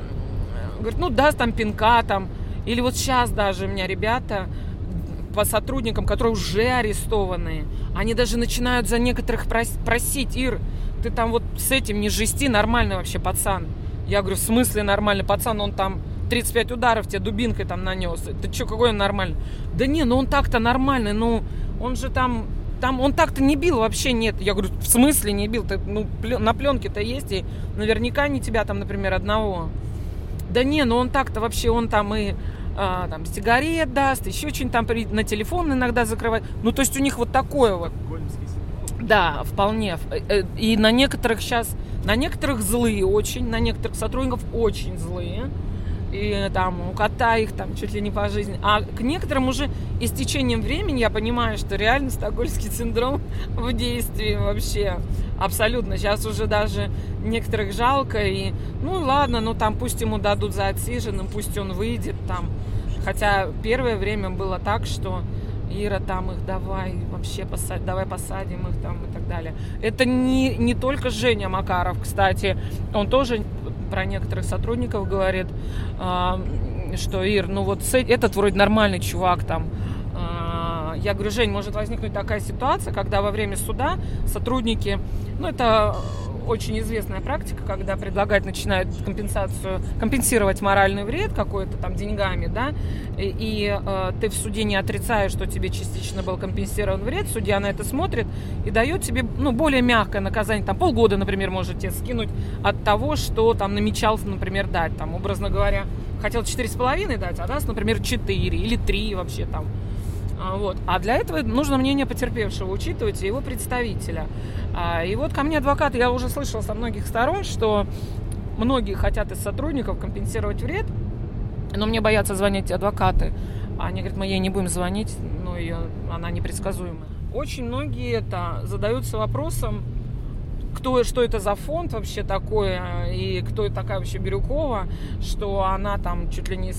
говорит, ну, даст там пинка там, или вот сейчас даже у меня ребята, по сотрудникам, которые уже арестованы. Они даже начинают за некоторых просить, Ир, ты там вот с этим не жести, нормальный вообще пацан. Я говорю, в смысле нормальный пацан, он там 35 ударов тебе дубинкой там нанес. Ты что, какой он нормальный? Да не, ну он так-то нормальный, ну он же там там он так-то не бил, вообще нет. Я говорю, в смысле не бил? Ты, ну, на пленке-то есть, и наверняка не тебя там, например, одного. Да не, ну он так-то вообще, он там и а, там, сигарет даст, еще что-нибудь там на телефон иногда закрывать. Ну, то есть у них вот такое вот. Да, вполне. Э, э, и на некоторых сейчас, на некоторых злые очень, на некоторых сотрудников очень злые. И там у кота их там чуть ли не по жизни. А к некоторым уже и с течением времени я понимаю, что реально стокгольский синдром [laughs] в действии вообще. Абсолютно. Сейчас уже даже некоторых жалко. И ну ладно, ну там пусть ему дадут за отсиженным, пусть он выйдет там. Хотя первое время было так, что Ира, там их давай вообще посадим, давай посадим их там и так далее. Это не, не только Женя Макаров, кстати, он тоже про некоторых сотрудников говорит, э, что Ир, ну вот этот вроде нормальный чувак там. Э, я говорю, Жень, может возникнуть такая ситуация, когда во время суда сотрудники, ну это очень известная практика, когда предлагать начинают компенсацию, компенсировать моральный вред какой-то там деньгами, да, и, и э, ты в суде не отрицаешь, что тебе частично был компенсирован вред, судья на это смотрит и дает тебе, ну, более мягкое наказание, там полгода, например, можете скинуть от того, что там намечался, например, дать, там, образно говоря, хотел четыре с половиной дать, а даст, например, четыре или три вообще там, вот. А для этого нужно мнение потерпевшего учитывать и его представителя. А, и вот ко мне адвокат, я уже слышала со многих сторон, что многие хотят из сотрудников компенсировать вред, но мне боятся звонить адвокаты. Они говорят, мы ей не будем звонить, но ее, она непредсказуема. Очень многие это задаются вопросом, кто, что это за фонд вообще такое, и кто такая вообще Бирюкова, что она там чуть ли не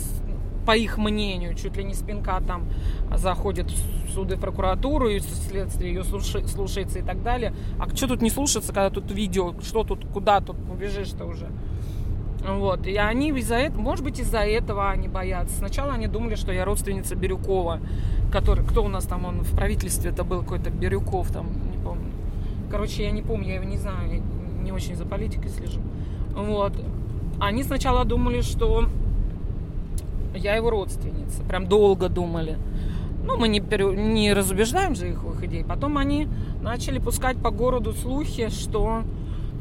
по их мнению, чуть ли не спинка там заходит в суды, в прокуратуру, и следствие ее слушается и так далее. А что тут не слушаться, когда тут видео, что тут, куда тут убежишь-то уже? Вот, и они из-за этого, может быть, из-за этого они боятся. Сначала они думали, что я родственница Бирюкова, который, кто у нас там, он в правительстве, это был какой-то Бирюков, там, не помню. Короче, я не помню, я его не знаю, я не очень за политикой слежу. Вот. Они сначала думали, что я его родственница. Прям долго думали. Ну, мы не, пере... не разубеждаем же их в их идей. Потом они начали пускать по городу слухи, что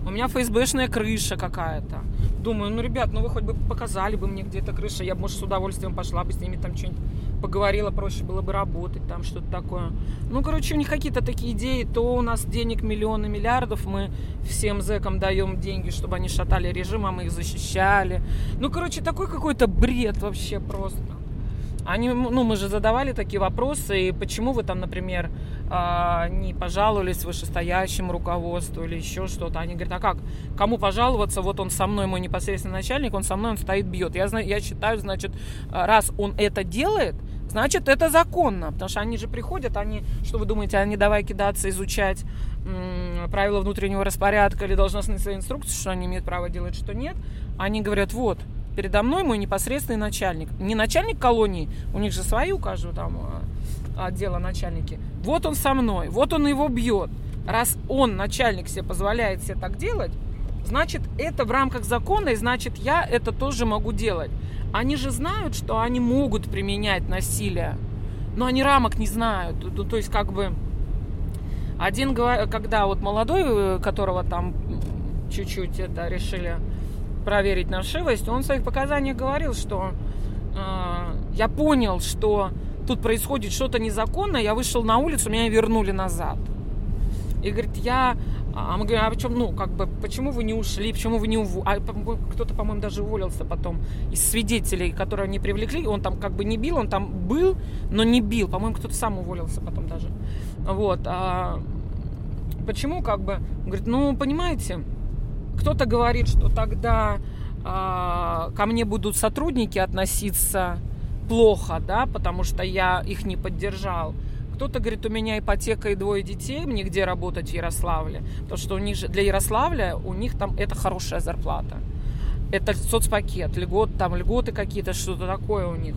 у меня ФСБшная крыша какая-то. Думаю, ну, ребят, ну вы хоть бы показали бы мне, где эта крыша. Я бы, может, с удовольствием пошла бы с ними там что-нибудь поговорила, проще было бы работать, там что-то такое. Ну, короче, у них какие-то такие идеи. То у нас денег миллионы, миллиардов, мы всем зэкам даем деньги, чтобы они шатали режим, а мы их защищали. Ну, короче, такой какой-то бред вообще просто. Они, ну, мы же задавали такие вопросы, и почему вы там, например, а, не пожаловались вышестоящему руководству или еще что-то. Они говорят, а как? Кому пожаловаться? Вот он со мной, мой непосредственный начальник, он со мной, он стоит, бьет. Я, я считаю, значит, раз он это делает, значит, это законно. Потому что они же приходят, они, что вы думаете, они давай кидаться, изучать правила внутреннего распорядка или должностные свои инструкции, что они имеют право делать, что нет, они говорят, вот, передо мной мой непосредственный начальник. Не начальник колонии, у них же свои у каждого там а, отдела начальники. Вот он со мной, вот он его бьет. Раз он, начальник, себе позволяет себе так делать, значит, это в рамках закона, и значит, я это тоже могу делать. Они же знают, что они могут применять насилие, но они рамок не знают. То есть, как бы, один, когда вот молодой, которого там чуть-чуть это решили проверить на вшивость, он в своих показаниях говорил, что э, я понял, что тут происходит что-то незаконное, я вышел на улицу, меня вернули назад. И говорит, я... А мы говорим, а почему, ну, как бы, почему вы не ушли, почему вы не уволились? А, кто-то, по-моему, даже уволился потом из свидетелей, которые они привлекли. Он там как бы не бил, он там был, но не бил. По-моему, кто-то сам уволился потом даже. Вот. А почему, как бы, говорит, ну, понимаете, кто-то говорит, что тогда э, ко мне будут сотрудники относиться плохо, да, потому что я их не поддержал. Кто-то говорит, у меня ипотека и двое детей, мне где работать в Ярославле? Потому что у них же, для Ярославля у них там это хорошая зарплата. Это соцпакет, льгот, там льготы какие-то, что-то такое у них.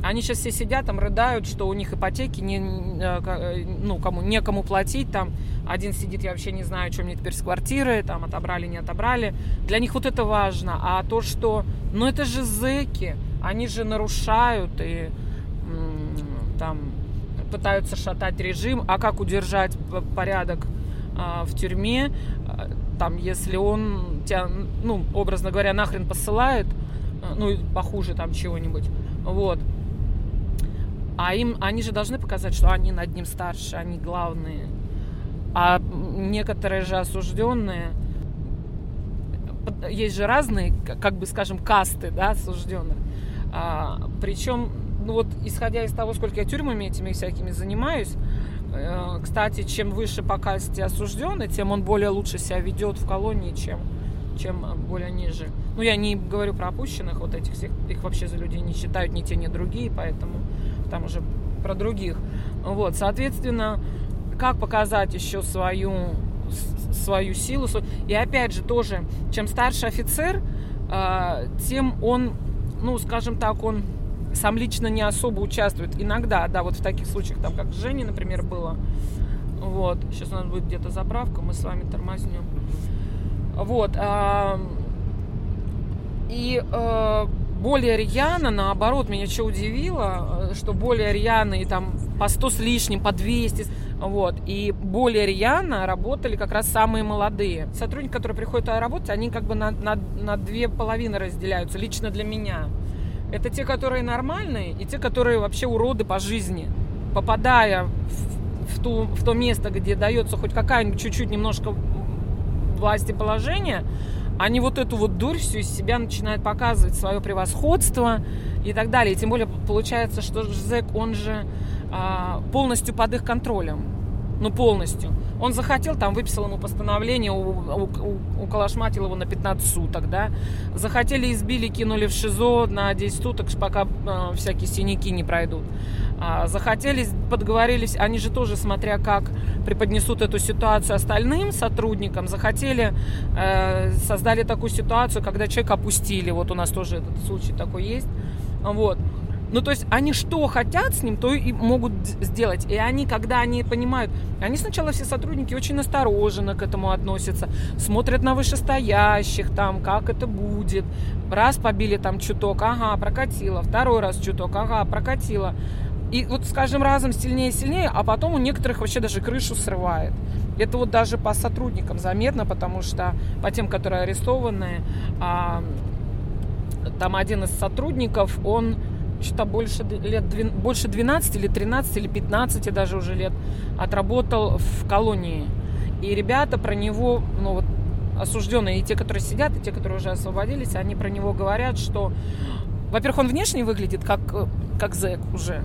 Они сейчас все сидят там, рыдают, что у них ипотеки, не, э, э, ну, кому, некому платить. Там один сидит, я вообще не знаю, что мне теперь с квартиры, там отобрали, не отобрали. Для них вот это важно. А то, что, ну это же зэки, они же нарушают и там пытаются шатать режим. А как удержать порядок а, в тюрьме, а, там, если он тебя, ну, образно говоря, нахрен посылает, а, ну, похуже там чего-нибудь, вот, а им, они же должны показать, что они над ним старше, они главные. А некоторые же осужденные, есть же разные, как бы скажем, касты, да, осужденных. А, причем, ну вот, исходя из того, сколько я тюрьмами этими всякими занимаюсь, э, кстати, чем выше по касте осужденный, тем он более лучше себя ведет в колонии, чем, чем более ниже. Ну, я не говорю про опущенных, вот этих всех, их вообще за людей не считают ни те, ни другие, поэтому там уже про других. Вот, соответственно, как показать еще свою, свою силу. И опять же, тоже, чем старше офицер, а, тем он, ну, скажем так, он сам лично не особо участвует. Иногда, да, вот в таких случаях, там, как с Женей, например, было. Вот, сейчас у нас будет где-то заправка, мы с вами тормознем. Вот. А, и а, более рьяно, наоборот, меня что удивило, что более рьяно и там по 100 с лишним, по 200, вот, и более рьяно работали как раз самые молодые. Сотрудники, которые приходят работать, они как бы на, на, на две половины разделяются, лично для меня. Это те, которые нормальные, и те, которые вообще уроды по жизни. Попадая в, в, ту, в то место, где дается хоть какая-нибудь чуть-чуть немножко власти положения, они вот эту вот дурь всю из себя начинают показывать, свое превосходство и так далее. И тем более получается, что ЖЗЭК, он же а, полностью под их контролем. Ну, полностью. Он захотел, там выписал ему постановление, у, у, его на 15 суток, да. Захотели, избили, кинули в ШИЗО на 10 суток, пока э, всякие синяки не пройдут. А, захотели, подговорились, они же тоже, смотря как преподнесут эту ситуацию остальным сотрудникам, захотели, э, создали такую ситуацию, когда человека опустили. Вот у нас тоже этот случай такой есть. Вот. Ну, то есть они что хотят с ним, то и могут сделать. И они, когда они понимают, они сначала все сотрудники очень настороженно к этому относятся, смотрят на вышестоящих, там, как это будет. Раз побили там чуток, ага, прокатило. Второй раз чуток, ага, прокатило. И вот, скажем, разом сильнее и сильнее, а потом у некоторых вообще даже крышу срывает. Это вот даже по сотрудникам заметно, потому что по тем, которые арестованы, а, там один из сотрудников, он что-то больше лет, больше 12 или 13 или 15 даже уже лет отработал в колонии. И ребята про него, ну вот осужденные, и те, которые сидят, и те, которые уже освободились, они про него говорят, что, во-первых, он внешне выглядит как, как зэк уже,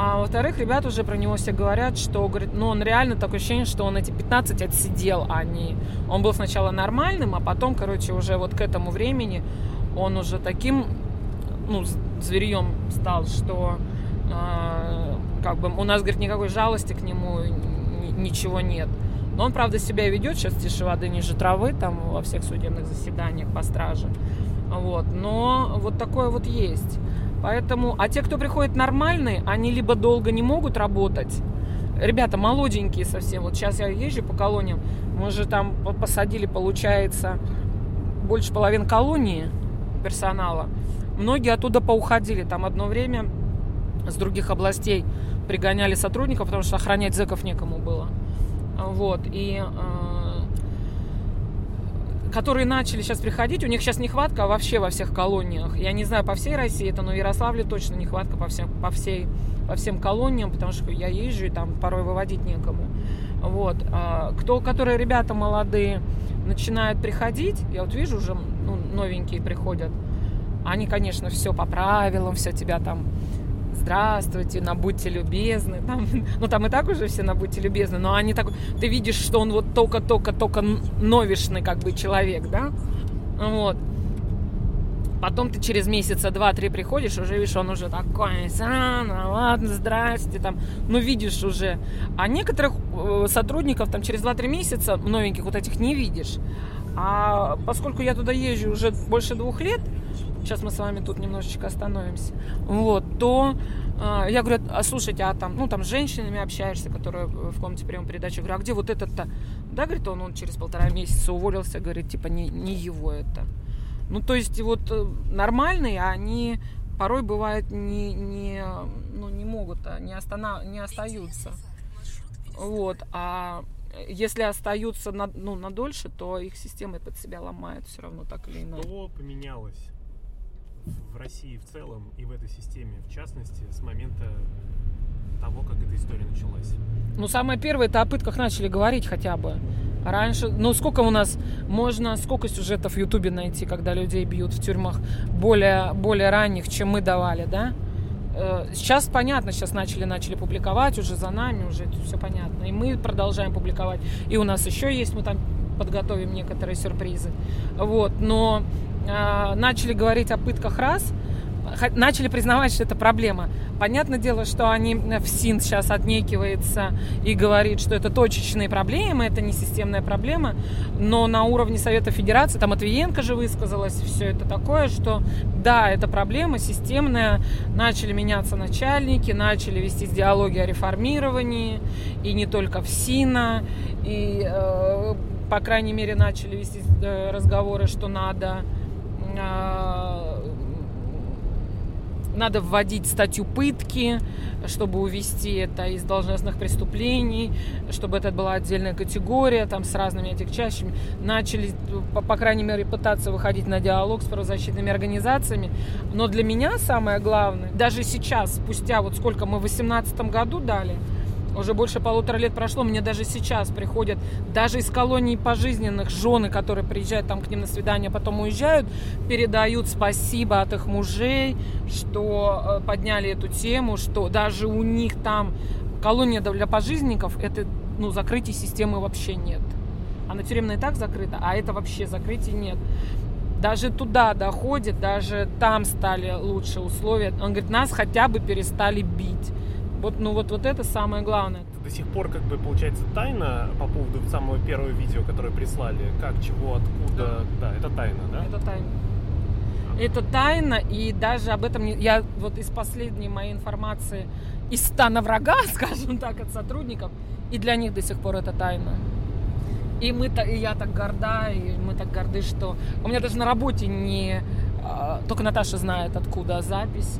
а во-вторых, ребята уже про него все говорят, что, говорит, ну, он реально такое ощущение, что он эти 15 отсидел, а не... Он был сначала нормальным, а потом, короче, уже вот к этому времени он уже таким, ну, зверьем стал, что э, как бы у нас, говорит, никакой жалости к нему ничего нет. Но он, правда, себя ведет сейчас тише воды ниже травы, там во всех судебных заседаниях по страже. Вот. Но вот такое вот есть. Поэтому, а те, кто приходит нормальные, они либо долго не могут работать, ребята молоденькие совсем. Вот сейчас я езжу по колониям, мы же там посадили, получается, больше половины колонии персонала. Многие оттуда поуходили. Там одно время с других областей пригоняли сотрудников, потому что охранять зэков некому было. Вот. И э, которые начали сейчас приходить, у них сейчас нехватка вообще во всех колониях. Я не знаю, по всей России это, но в Ярославле точно нехватка по, всем, по, всей, по всем колониям, потому что я езжу, и там порой выводить некому. Вот. А кто, которые ребята молодые начинают приходить, я вот вижу уже ну, новенькие приходят, они, конечно, все по правилам, все тебя там здравствуйте, на будьте любезны. [laughs] Там, ну, там и так уже все на будьте любезны, но они так... Ты видишь, что он вот только-только-только новишный как бы человек, да? Вот. Потом ты через месяца два-три приходишь, уже видишь, он уже такой, а, ну ладно, здрасте, там, ну видишь уже. А некоторых э, сотрудников там через два-три месяца, новеньких вот этих, не видишь. А поскольку я туда езжу уже больше двух лет, сейчас мы с вами тут немножечко остановимся, вот, то э, я говорю, а слушайте, а там, ну там с женщинами общаешься, которые в комнате приема передачи, говорю, а где вот этот-то? Да, говорит, он, он через полтора месяца уволился, говорит, типа, не, не его это. Ну, то есть вот э, нормальные, они порой бывают не, не, ну, не могут, а не, останов, не остаются. Вот, а если остаются на, ну, на дольше, то их системы под себя ломают все равно так или иначе. Что поменялось в России в целом и в этой системе, в частности, с момента того, как эта история началась? Ну, самое первое, это о пытках начали говорить хотя бы. Раньше, ну сколько у нас можно, сколько сюжетов в Ютубе найти, когда людей бьют в тюрьмах более, более ранних, чем мы давали, да? Э, сейчас понятно, сейчас начали, начали публиковать уже за нами, уже все понятно. И мы продолжаем публиковать. И у нас еще есть, мы там подготовим некоторые сюрпризы. Вот, но начали говорить о пытках раз, начали признавать, что это проблема. Понятное дело, что они в СИН сейчас отнекивается и говорит, что это точечные проблемы, это не системная проблема, но на уровне Совета Федерации, там Матвиенко же высказалась, все это такое, что да, это проблема системная, начали меняться начальники, начали вести диалоги о реформировании, и не только в СИНа, и, э, по крайней мере, начали вести э, разговоры, что надо э, надо вводить статью пытки, чтобы увести это из должностных преступлений, чтобы это была отдельная категория, там с разными отягчающими. Начали, по, по крайней мере, пытаться выходить на диалог с правозащитными организациями. Но для меня самое главное, даже сейчас, спустя вот сколько мы в 2018 году дали, уже больше полутора лет прошло, мне даже сейчас приходят, даже из колоний пожизненных жены, которые приезжают там к ним на свидание, потом уезжают, передают спасибо от их мужей, что э, подняли эту тему, что даже у них там колония для пожизненников, это, ну, закрытия системы вообще нет. Она тюремная и так закрыта, а это вообще закрытия нет даже туда доходит, даже там стали лучше условия. Он говорит, нас хотя бы перестали бить. Вот, ну вот, вот это самое главное. До сих пор, как бы, получается, тайна по поводу самого первого видео, которое прислали. Как, чего, откуда. Да, да это тайна, да? Это тайна. Это тайна, и даже об этом не... я вот из последней моей информации из стана врага, [laughs] скажем так, от сотрудников, и для них до сих пор это тайна. И мы и я так горда, и мы так горды, что у меня даже на работе не а, только Наташа знает, откуда запись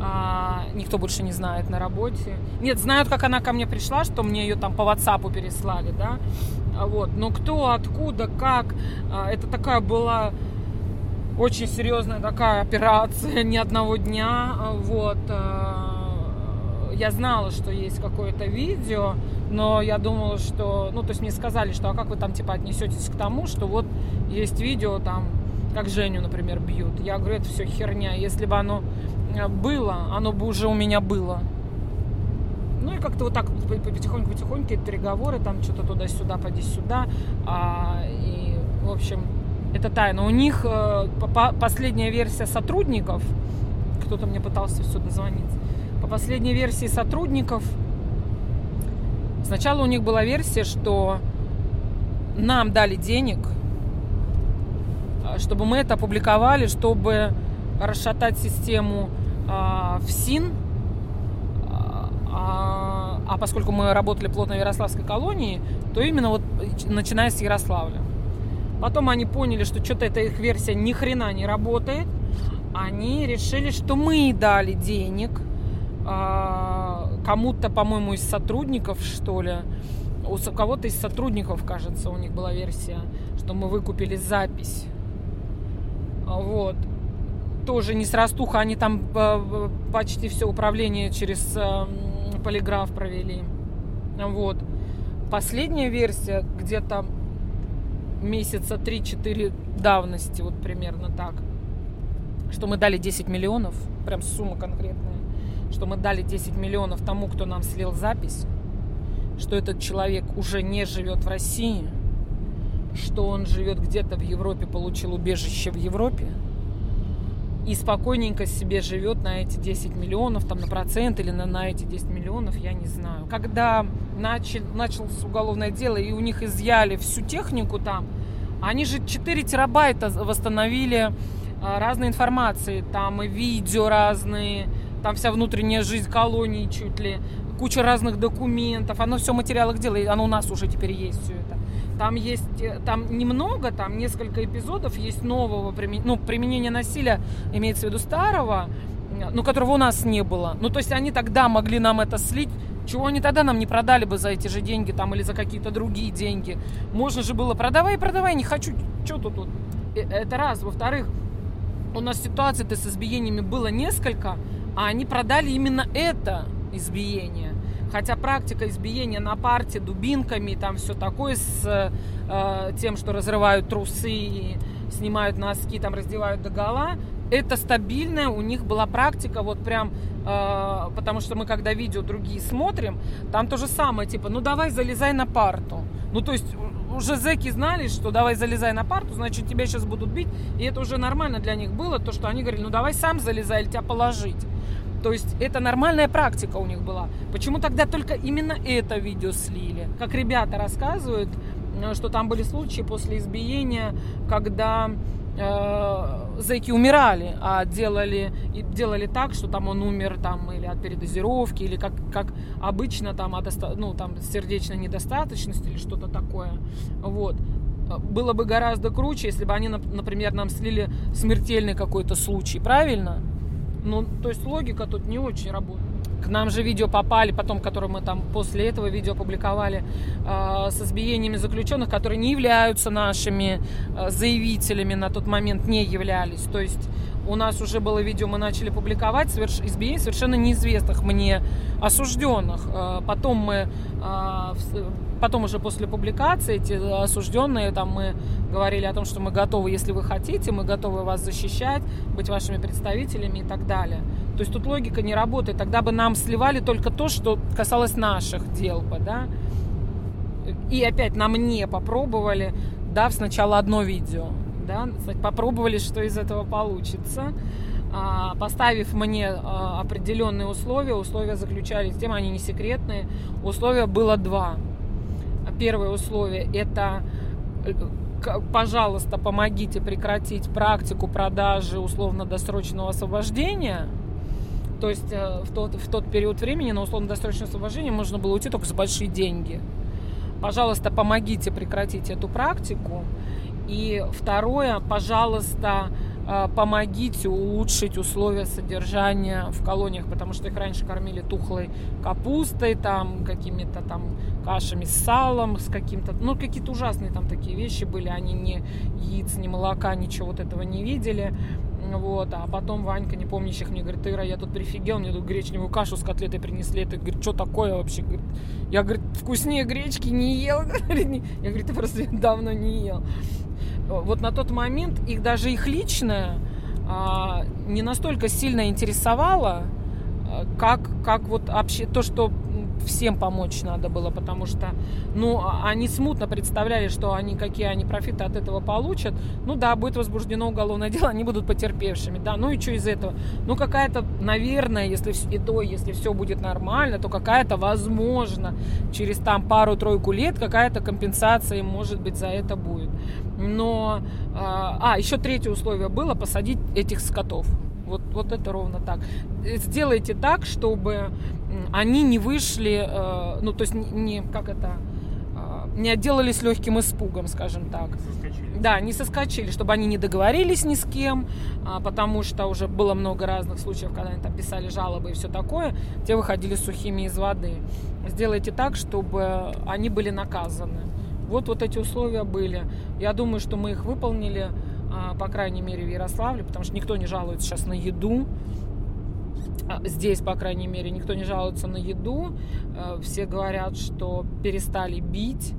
а, никто больше не знает на работе. Нет, знают, как она ко мне пришла, что мне ее там по WhatsApp переслали, да. А вот. Но кто, откуда, как, а, это такая была очень серьезная такая операция, [laughs] ни одного дня, а, вот. А, я знала, что есть какое-то видео, но я думала, что, ну, то есть мне сказали, что, а как вы там, типа, отнесетесь к тому, что вот есть видео там, как Женю, например, бьют. Я говорю, это все херня. Если бы оно было, оно бы уже у меня было. Ну и как-то вот так потихоньку-потихоньку эти переговоры, там что-то туда-сюда, поди сюда. А, и, в общем, это тайна. У них э, по, последняя версия сотрудников, кто-то мне пытался все дозвониться, по последней версии сотрудников, сначала у них была версия, что нам дали денег, чтобы мы это опубликовали, чтобы расшатать систему э, ФСИН, а, а поскольку мы работали плотно в Ярославской колонии, то именно вот начиная с Ярославля. Потом они поняли, что что-то эта их версия ни хрена не работает. Они решили, что мы дали денег а, кому-то, по-моему, из сотрудников, что ли. У кого-то из сотрудников, кажется, у них была версия, что мы выкупили запись. Вот. Тоже не с растуха, они там а, почти все управление через а, полиграф провели. Вот. Последняя версия где-то месяца 3-4 давности, вот примерно так. Что мы дали 10 миллионов, прям сумма конкретная, что мы дали 10 миллионов тому, кто нам слил запись, что этот человек уже не живет в России, что он живет где-то в Европе, получил убежище в Европе, и спокойненько себе живет на эти 10 миллионов, там на процент или на, на эти 10 миллионов, я не знаю. Когда начал, началось уголовное дело и у них изъяли всю технику там, они же 4 терабайта восстановили а, разной информации, там и видео разные, там вся внутренняя жизнь колонии чуть ли, куча разных документов, оно все в материалах дела, и оно у нас уже теперь есть все это. Там есть, э, там немного, там несколько эпизодов есть нового применения, ну, применения насилия, имеется в виду старого, ну, которого у нас не было. Ну, то есть они тогда могли нам это слить, чего они тогда нам не продали бы за эти же деньги там или за какие-то другие деньги. Можно же было продавай, продавай, не хочу, что тут вот. Э, это раз. Во-вторых, у нас ситуаций-то с избиениями было несколько, а они продали именно это избиение. Хотя практика избиения на парте дубинками, там все такое с э, тем, что разрывают трусы и снимают носки, там раздевают до гола, это стабильная у них была практика, вот прям, э, потому что мы когда видео другие смотрим, там то же самое, типа, ну давай залезай на парту. Ну то есть уже зэки знали, что давай залезай на парту, значит тебя сейчас будут бить, и это уже нормально для них было, то, что они говорили, ну давай сам залезай или тебя положить. То есть это нормальная практика у них была. Почему тогда только именно это видео слили? Как ребята рассказывают, э, что там были случаи после избиения, когда э, зэки умирали, а делали, делали так, что там он умер там или от передозировки, или как, как обычно там от ну, там, сердечной недостаточности или что-то такое. Вот было бы гораздо круче, если бы они, например, нам слили смертельный какой-то случай, правильно? Ну, то есть логика тут не очень работает. К нам же видео попали, потом, которые мы там после этого видео публиковали, э, с избиениями заключенных, которые не являются нашими э, заявителями на тот момент, не являлись. То есть у нас уже было видео, мы начали публиковать соверш... избиений совершенно неизвестных мне осужденных. Э, потом мы э, потом уже после публикации эти осужденные, там мы говорили о том, что мы готовы, если вы хотите, мы готовы вас защищать, быть вашими представителями и так далее. То есть тут логика не работает. Тогда бы нам сливали только то, что касалось наших дел бы, да. И опять нам не попробовали, дав сначала одно видео, да, попробовали, что из этого получится а, поставив мне а, определенные условия, условия заключались тем, они не секретные, условия было два первое условие – это э, пожалуйста, помогите прекратить практику продажи условно-досрочного освобождения. То есть э, в тот, в тот период времени на условно-досрочное освобождение можно было уйти только за большие деньги. Пожалуйста, помогите прекратить эту практику. И второе, пожалуйста, а, помогите улучшить условия содержания в колониях, потому что их раньше кормили тухлой капустой, там какими-то там кашами с салом, с каким-то, ну какие-то ужасные там такие вещи были, они ни яиц, ни молока, ничего вот этого не видели. Вот, а потом Ванька, не помнящих, мне говорит, Ира, я тут прифигел, мне тут гречневую кашу с котлетой принесли. Это, говорит, что такое вообще? Я, говорит, вкуснее гречки не ел. [laughs] Я, говорю, ты просто давно не ел вот на тот момент их даже их личное а, не настолько сильно интересовало, а, как, как вот вообще то, что всем помочь надо было, потому что, ну, а, они смутно представляли, что они, какие они профиты от этого получат. Ну да, будет возбуждено уголовное дело, они будут потерпевшими, да, ну и что из этого? Ну, какая-то, наверное, если и то, если все будет нормально, то какая-то, возможно, через там пару-тройку лет какая-то компенсация может быть, за это будет. Но, а, а еще третье условие было посадить этих скотов. Вот, вот это ровно так. Сделайте так, чтобы они не вышли, э, ну, то есть не, как это, э, не отделались легким испугом, скажем так. Соскочили. Да, не соскочили, чтобы они не договорились ни с кем, а, потому что уже было много разных случаев, когда они там писали жалобы и все такое, те выходили сухими из воды. Сделайте так, чтобы они были наказаны. Вот, вот эти условия были. Я думаю, что мы их выполнили. А, по крайней мере, в Ярославле, потому что никто не жалуется сейчас на еду. А, здесь, по крайней мере, никто не жалуется на еду. А, все говорят, что перестали бить.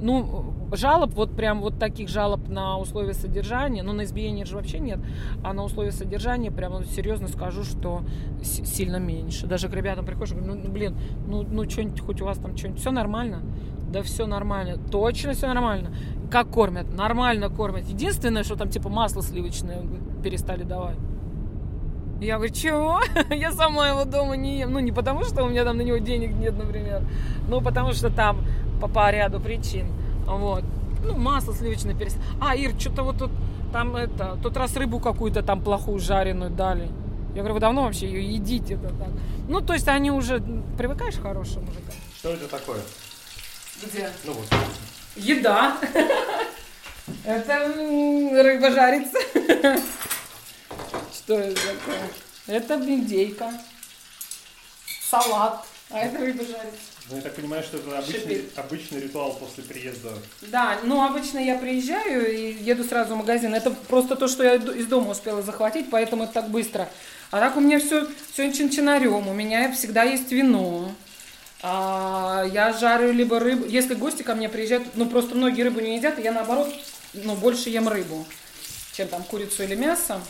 Ну, жалоб, вот прям вот таких жалоб на условия содержания, ну, на избиение же вообще нет, а на условия содержания, прям ну, серьезно скажу, что сильно меньше. Даже к ребятам приходишь, говорю, ну, блин, ну, ну что-нибудь, хоть у вас там что-нибудь, все нормально? Да все нормально, точно все нормально. Как кормят? Нормально кормят. Единственное, что там типа масло сливочное перестали давать. Я говорю, чего? [laughs] Я сама его дома не ем. Ну, не потому, что у меня там на него денег нет, например, но потому что там по, по ряду причин. Вот. Ну, масло сливочное перестали. А, Ир, что-то вот тут там это, тот раз рыбу какую-то там плохую жареную дали. Я говорю, вы давно вообще ее едите так? Ну, то есть они уже привыкаешь к хорошим мужикам. Что это такое? Где? Ну вот. Еда. Это рыба жарится. Что это такое? Это индейка. Салат. А это рыба жарится. Ну, я так понимаю, что это обычный, Шипит. обычный ритуал после приезда. Да, ну обычно я приезжаю и еду сразу в магазин. Это просто то, что я из дома успела захватить, поэтому это так быстро. А так у меня все, все чин-чинарем. У меня всегда есть вино. А, я жарю либо рыбу. Если гости ко мне приезжают, ну просто многие рыбу не едят, и я наоборот, ну больше ем рыбу, чем там курицу или мясо.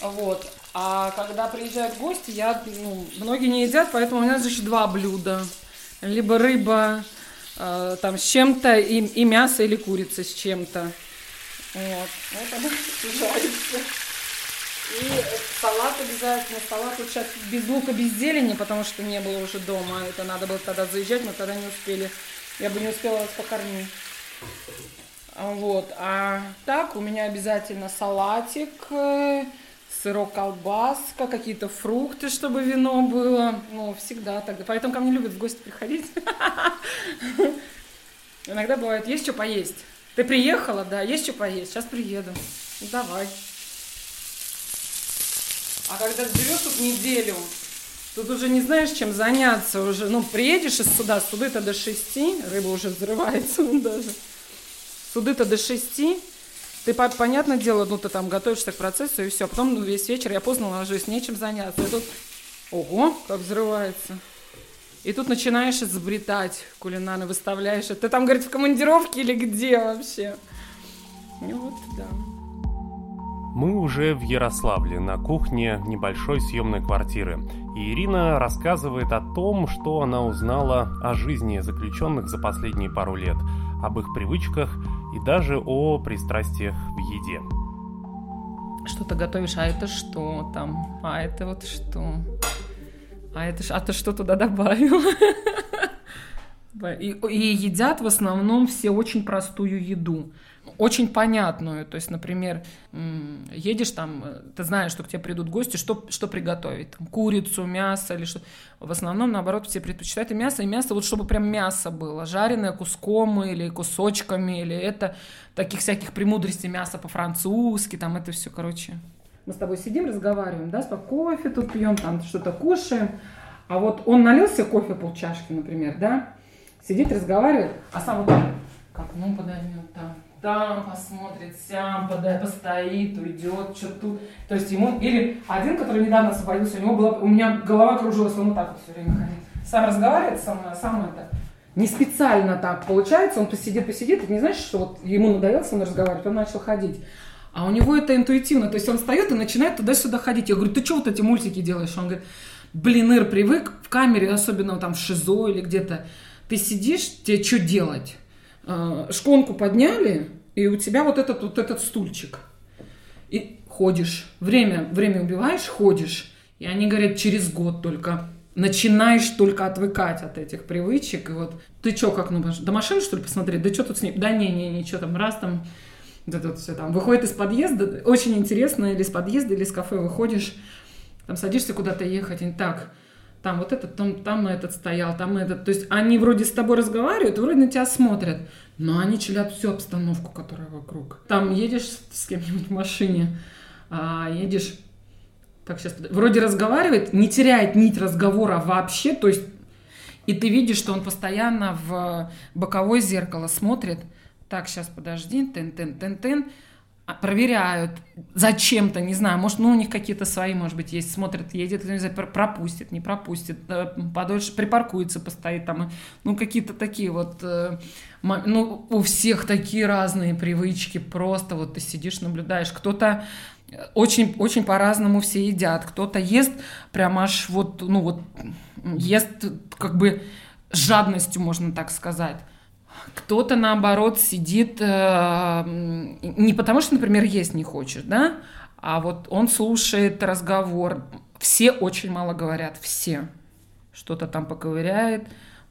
Вот. А когда приезжают гости, я, ну, многие не едят, поэтому у меня, значит, два блюда. Либо рыба э, там с чем-то, и, и мясо, или курица с чем-то. Вот. Вот она жарится. И салат обязательно. Салат вот сейчас без лука, без зелени, потому что не было уже дома. Это надо было тогда заезжать, но тогда не успели. Я бы не успела вас покормить. А Вот. А так у меня обязательно салатик, э, сырок, колбаска, какие-то фрукты, чтобы вино было. Ну, всегда так. Поэтому ко мне любят в гости приходить. [laughs] Иногда бывает, есть что поесть. Ты приехала, да, есть что поесть, сейчас приеду. Ну, давай. А когда живешь тут неделю, тут уже не знаешь, чем заняться. Уже, ну, приедешь из суда, суды-то до шести, рыба уже взрывается даже. Суды-то до шести, ты, по- понятное дело, ну, ты там готовишься к процессу и все. Потом ну, весь вечер я поздно ложусь, нечем заняться. И тут, ого, как взрывается. И тут начинаешь изобретать кулинарно, выставляешь. Ты там, говорит, в командировке или где вообще? Ну вот, да. Мы уже в Ярославле, на кухне небольшой съемной квартиры. И Ирина рассказывает о том, что она узнала о жизни заключенных за последние пару лет, об их привычках и даже о пристрастиях в еде. Что ты готовишь? А это что там? А это вот что? А это а ты что туда добавил? [laughs] И, и едят в основном все очень простую еду. Очень понятную. То есть, например, едешь там, э, ты знаешь, что к тебе придут гости, что, что приготовить? Там, курицу, мясо или что. В основном, наоборот, все предпочитают и мясо, и мясо, вот чтобы прям мясо было, жареное куском или кусочками, или это таких всяких премудростей мяса по-французски, там это все, короче. Мы с тобой сидим, разговариваем, да, кофе тут пьем, там что-то кушаем. А вот он налил себе кофе полчашки, например, да, сидит, разговаривает, а сам вот так, ну подойдет там, там посмотрит, сям подай, постоит, уйдет, что тут. То есть ему, или один, который недавно освободился, у него была, у меня голова кружилась, он вот так вот все время ходит. Сам разговаривает со мной, а сам это, не специально так получается, он посидит, посидит, и не знаешь, что вот ему надоело со мной разговаривать, он начал ходить. А у него это интуитивно, то есть он встает и начинает туда-сюда ходить. Я говорю, ты что вот эти мультики делаешь? Он говорит, блин, Ир, привык в камере, особенно там в ШИЗО или где-то, ты сидишь, тебе что делать? А, шконку подняли, и у тебя вот этот вот этот стульчик. И ходишь, время, время убиваешь, ходишь. И они говорят, через год только начинаешь только отвыкать от этих привычек. И вот ты что, как, ну, до машины, что ли, посмотреть? Да что тут с ней? Да не, не, ничего там, раз там, да тут все там. Выходит из подъезда, очень интересно, или из подъезда, или из кафе выходишь, там садишься куда-то ехать, и так, там вот этот, там, там этот стоял, там этот. То есть они вроде с тобой разговаривают, вроде на тебя смотрят, но они чилят всю обстановку, которая вокруг. Там едешь с кем-нибудь в машине, а, едешь так, сейчас, вроде разговаривает, не теряет нить разговора вообще, то есть, и ты видишь, что он постоянно в боковое зеркало смотрит, так, сейчас, подожди, тен-тен-тен-тен, проверяют зачем-то, не знаю, может, ну, у них какие-то свои, может быть, есть, смотрят, едет, не знаю, пропустит, не пропустит, э, подольше припаркуется, постоит там, ну, какие-то такие вот, э, ну, у всех такие разные привычки, просто вот ты сидишь, наблюдаешь, кто-то очень, очень по-разному все едят. Кто-то ест прям аж вот, ну вот, ест как бы жадностью, можно так сказать. Кто-то, наоборот, сидит э, не потому, что, например, есть не хочет, да, а вот он слушает разговор. Все очень мало говорят, все. Что-то там поковыряет.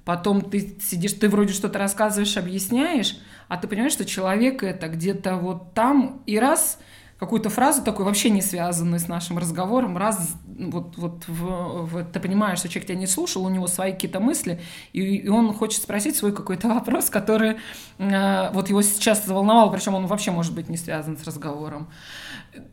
Потом ты сидишь, ты вроде что-то рассказываешь, объясняешь, а ты понимаешь, что человек это где-то вот там, и раз – какую-то фразу такую вообще не связанную с нашим разговором, раз вот, вот в, в, ты понимаешь, что человек тебя не слушал, у него свои какие-то мысли, и, и он хочет спросить свой какой-то [laughs] вопрос, который э, вот его сейчас заволновал, причем он вообще может быть не связан с разговором.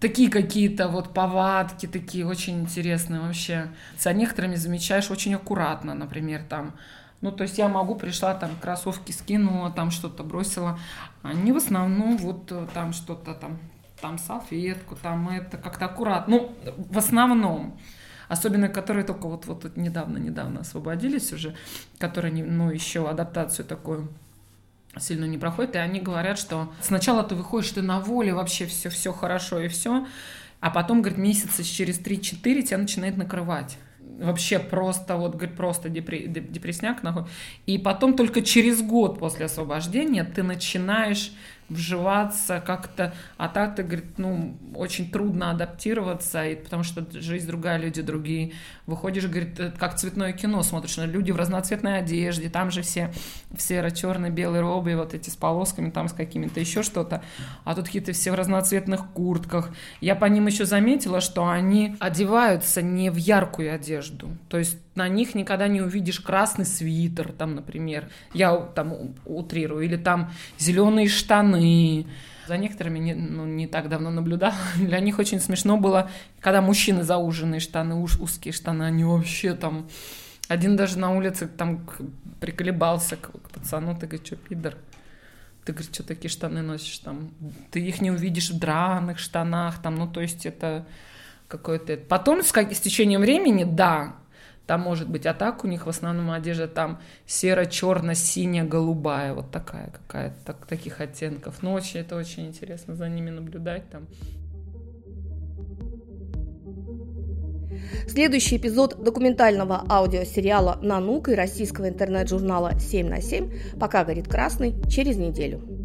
Такие какие-то вот повадки, такие очень интересные вообще. За некоторыми замечаешь очень аккуратно, например, там, ну, то есть я могу, пришла, там, кроссовки скинула, там что-то бросила. Они в основном вот э, там что-то там там салфетку, там это как-то аккуратно. Ну, в основном. Особенно, которые только вот, вот недавно-недавно освободились уже, которые, ну, еще адаптацию такую сильно не проходят, и они говорят, что сначала ты выходишь, ты на воле, вообще все, все хорошо и все, а потом, говорит, месяца через 3-4 тебя начинает накрывать вообще просто, вот, говорит, просто депре, депрессняк нахуй. И потом только через год после освобождения ты начинаешь вживаться как-то, а так ты, говорит, ну, очень трудно адаптироваться, и, потому что жизнь другая, люди другие. Выходишь, говорит, э, как цветное кино смотришь, на люди в разноцветной одежде, там же все в серо-черной, белой робе, вот эти с полосками, там с какими-то еще что-то, а тут какие-то все в разноцветных куртках. Я по ним еще заметила, что они одеваются не в яркую одежду, то есть на них никогда не увидишь красный свитер, там, например, я там утрирую, или там зеленые штаны. За некоторыми не, ну, не так давно наблюдала. [laughs] Для них очень смешно было, когда мужчины зауженные штаны, уж узкие штаны, они вообще там... Один даже на улице там приколебался к, к пацану, ты говоришь, что, пидор? Ты, говоришь, что такие штаны носишь там? Ты их не увидишь в драных штанах, там, ну, то есть это какое-то... Потом, с, с течением времени, да, там может быть, а так у них в основном одежда там серо-черно-синяя-голубая, вот такая какая-то, так, таких оттенков. Очень, это очень интересно за ними наблюдать там. Следующий эпизод документального аудиосериала «Нанук» и российского интернет-журнала «7 на 7» «Пока горит красный» через неделю.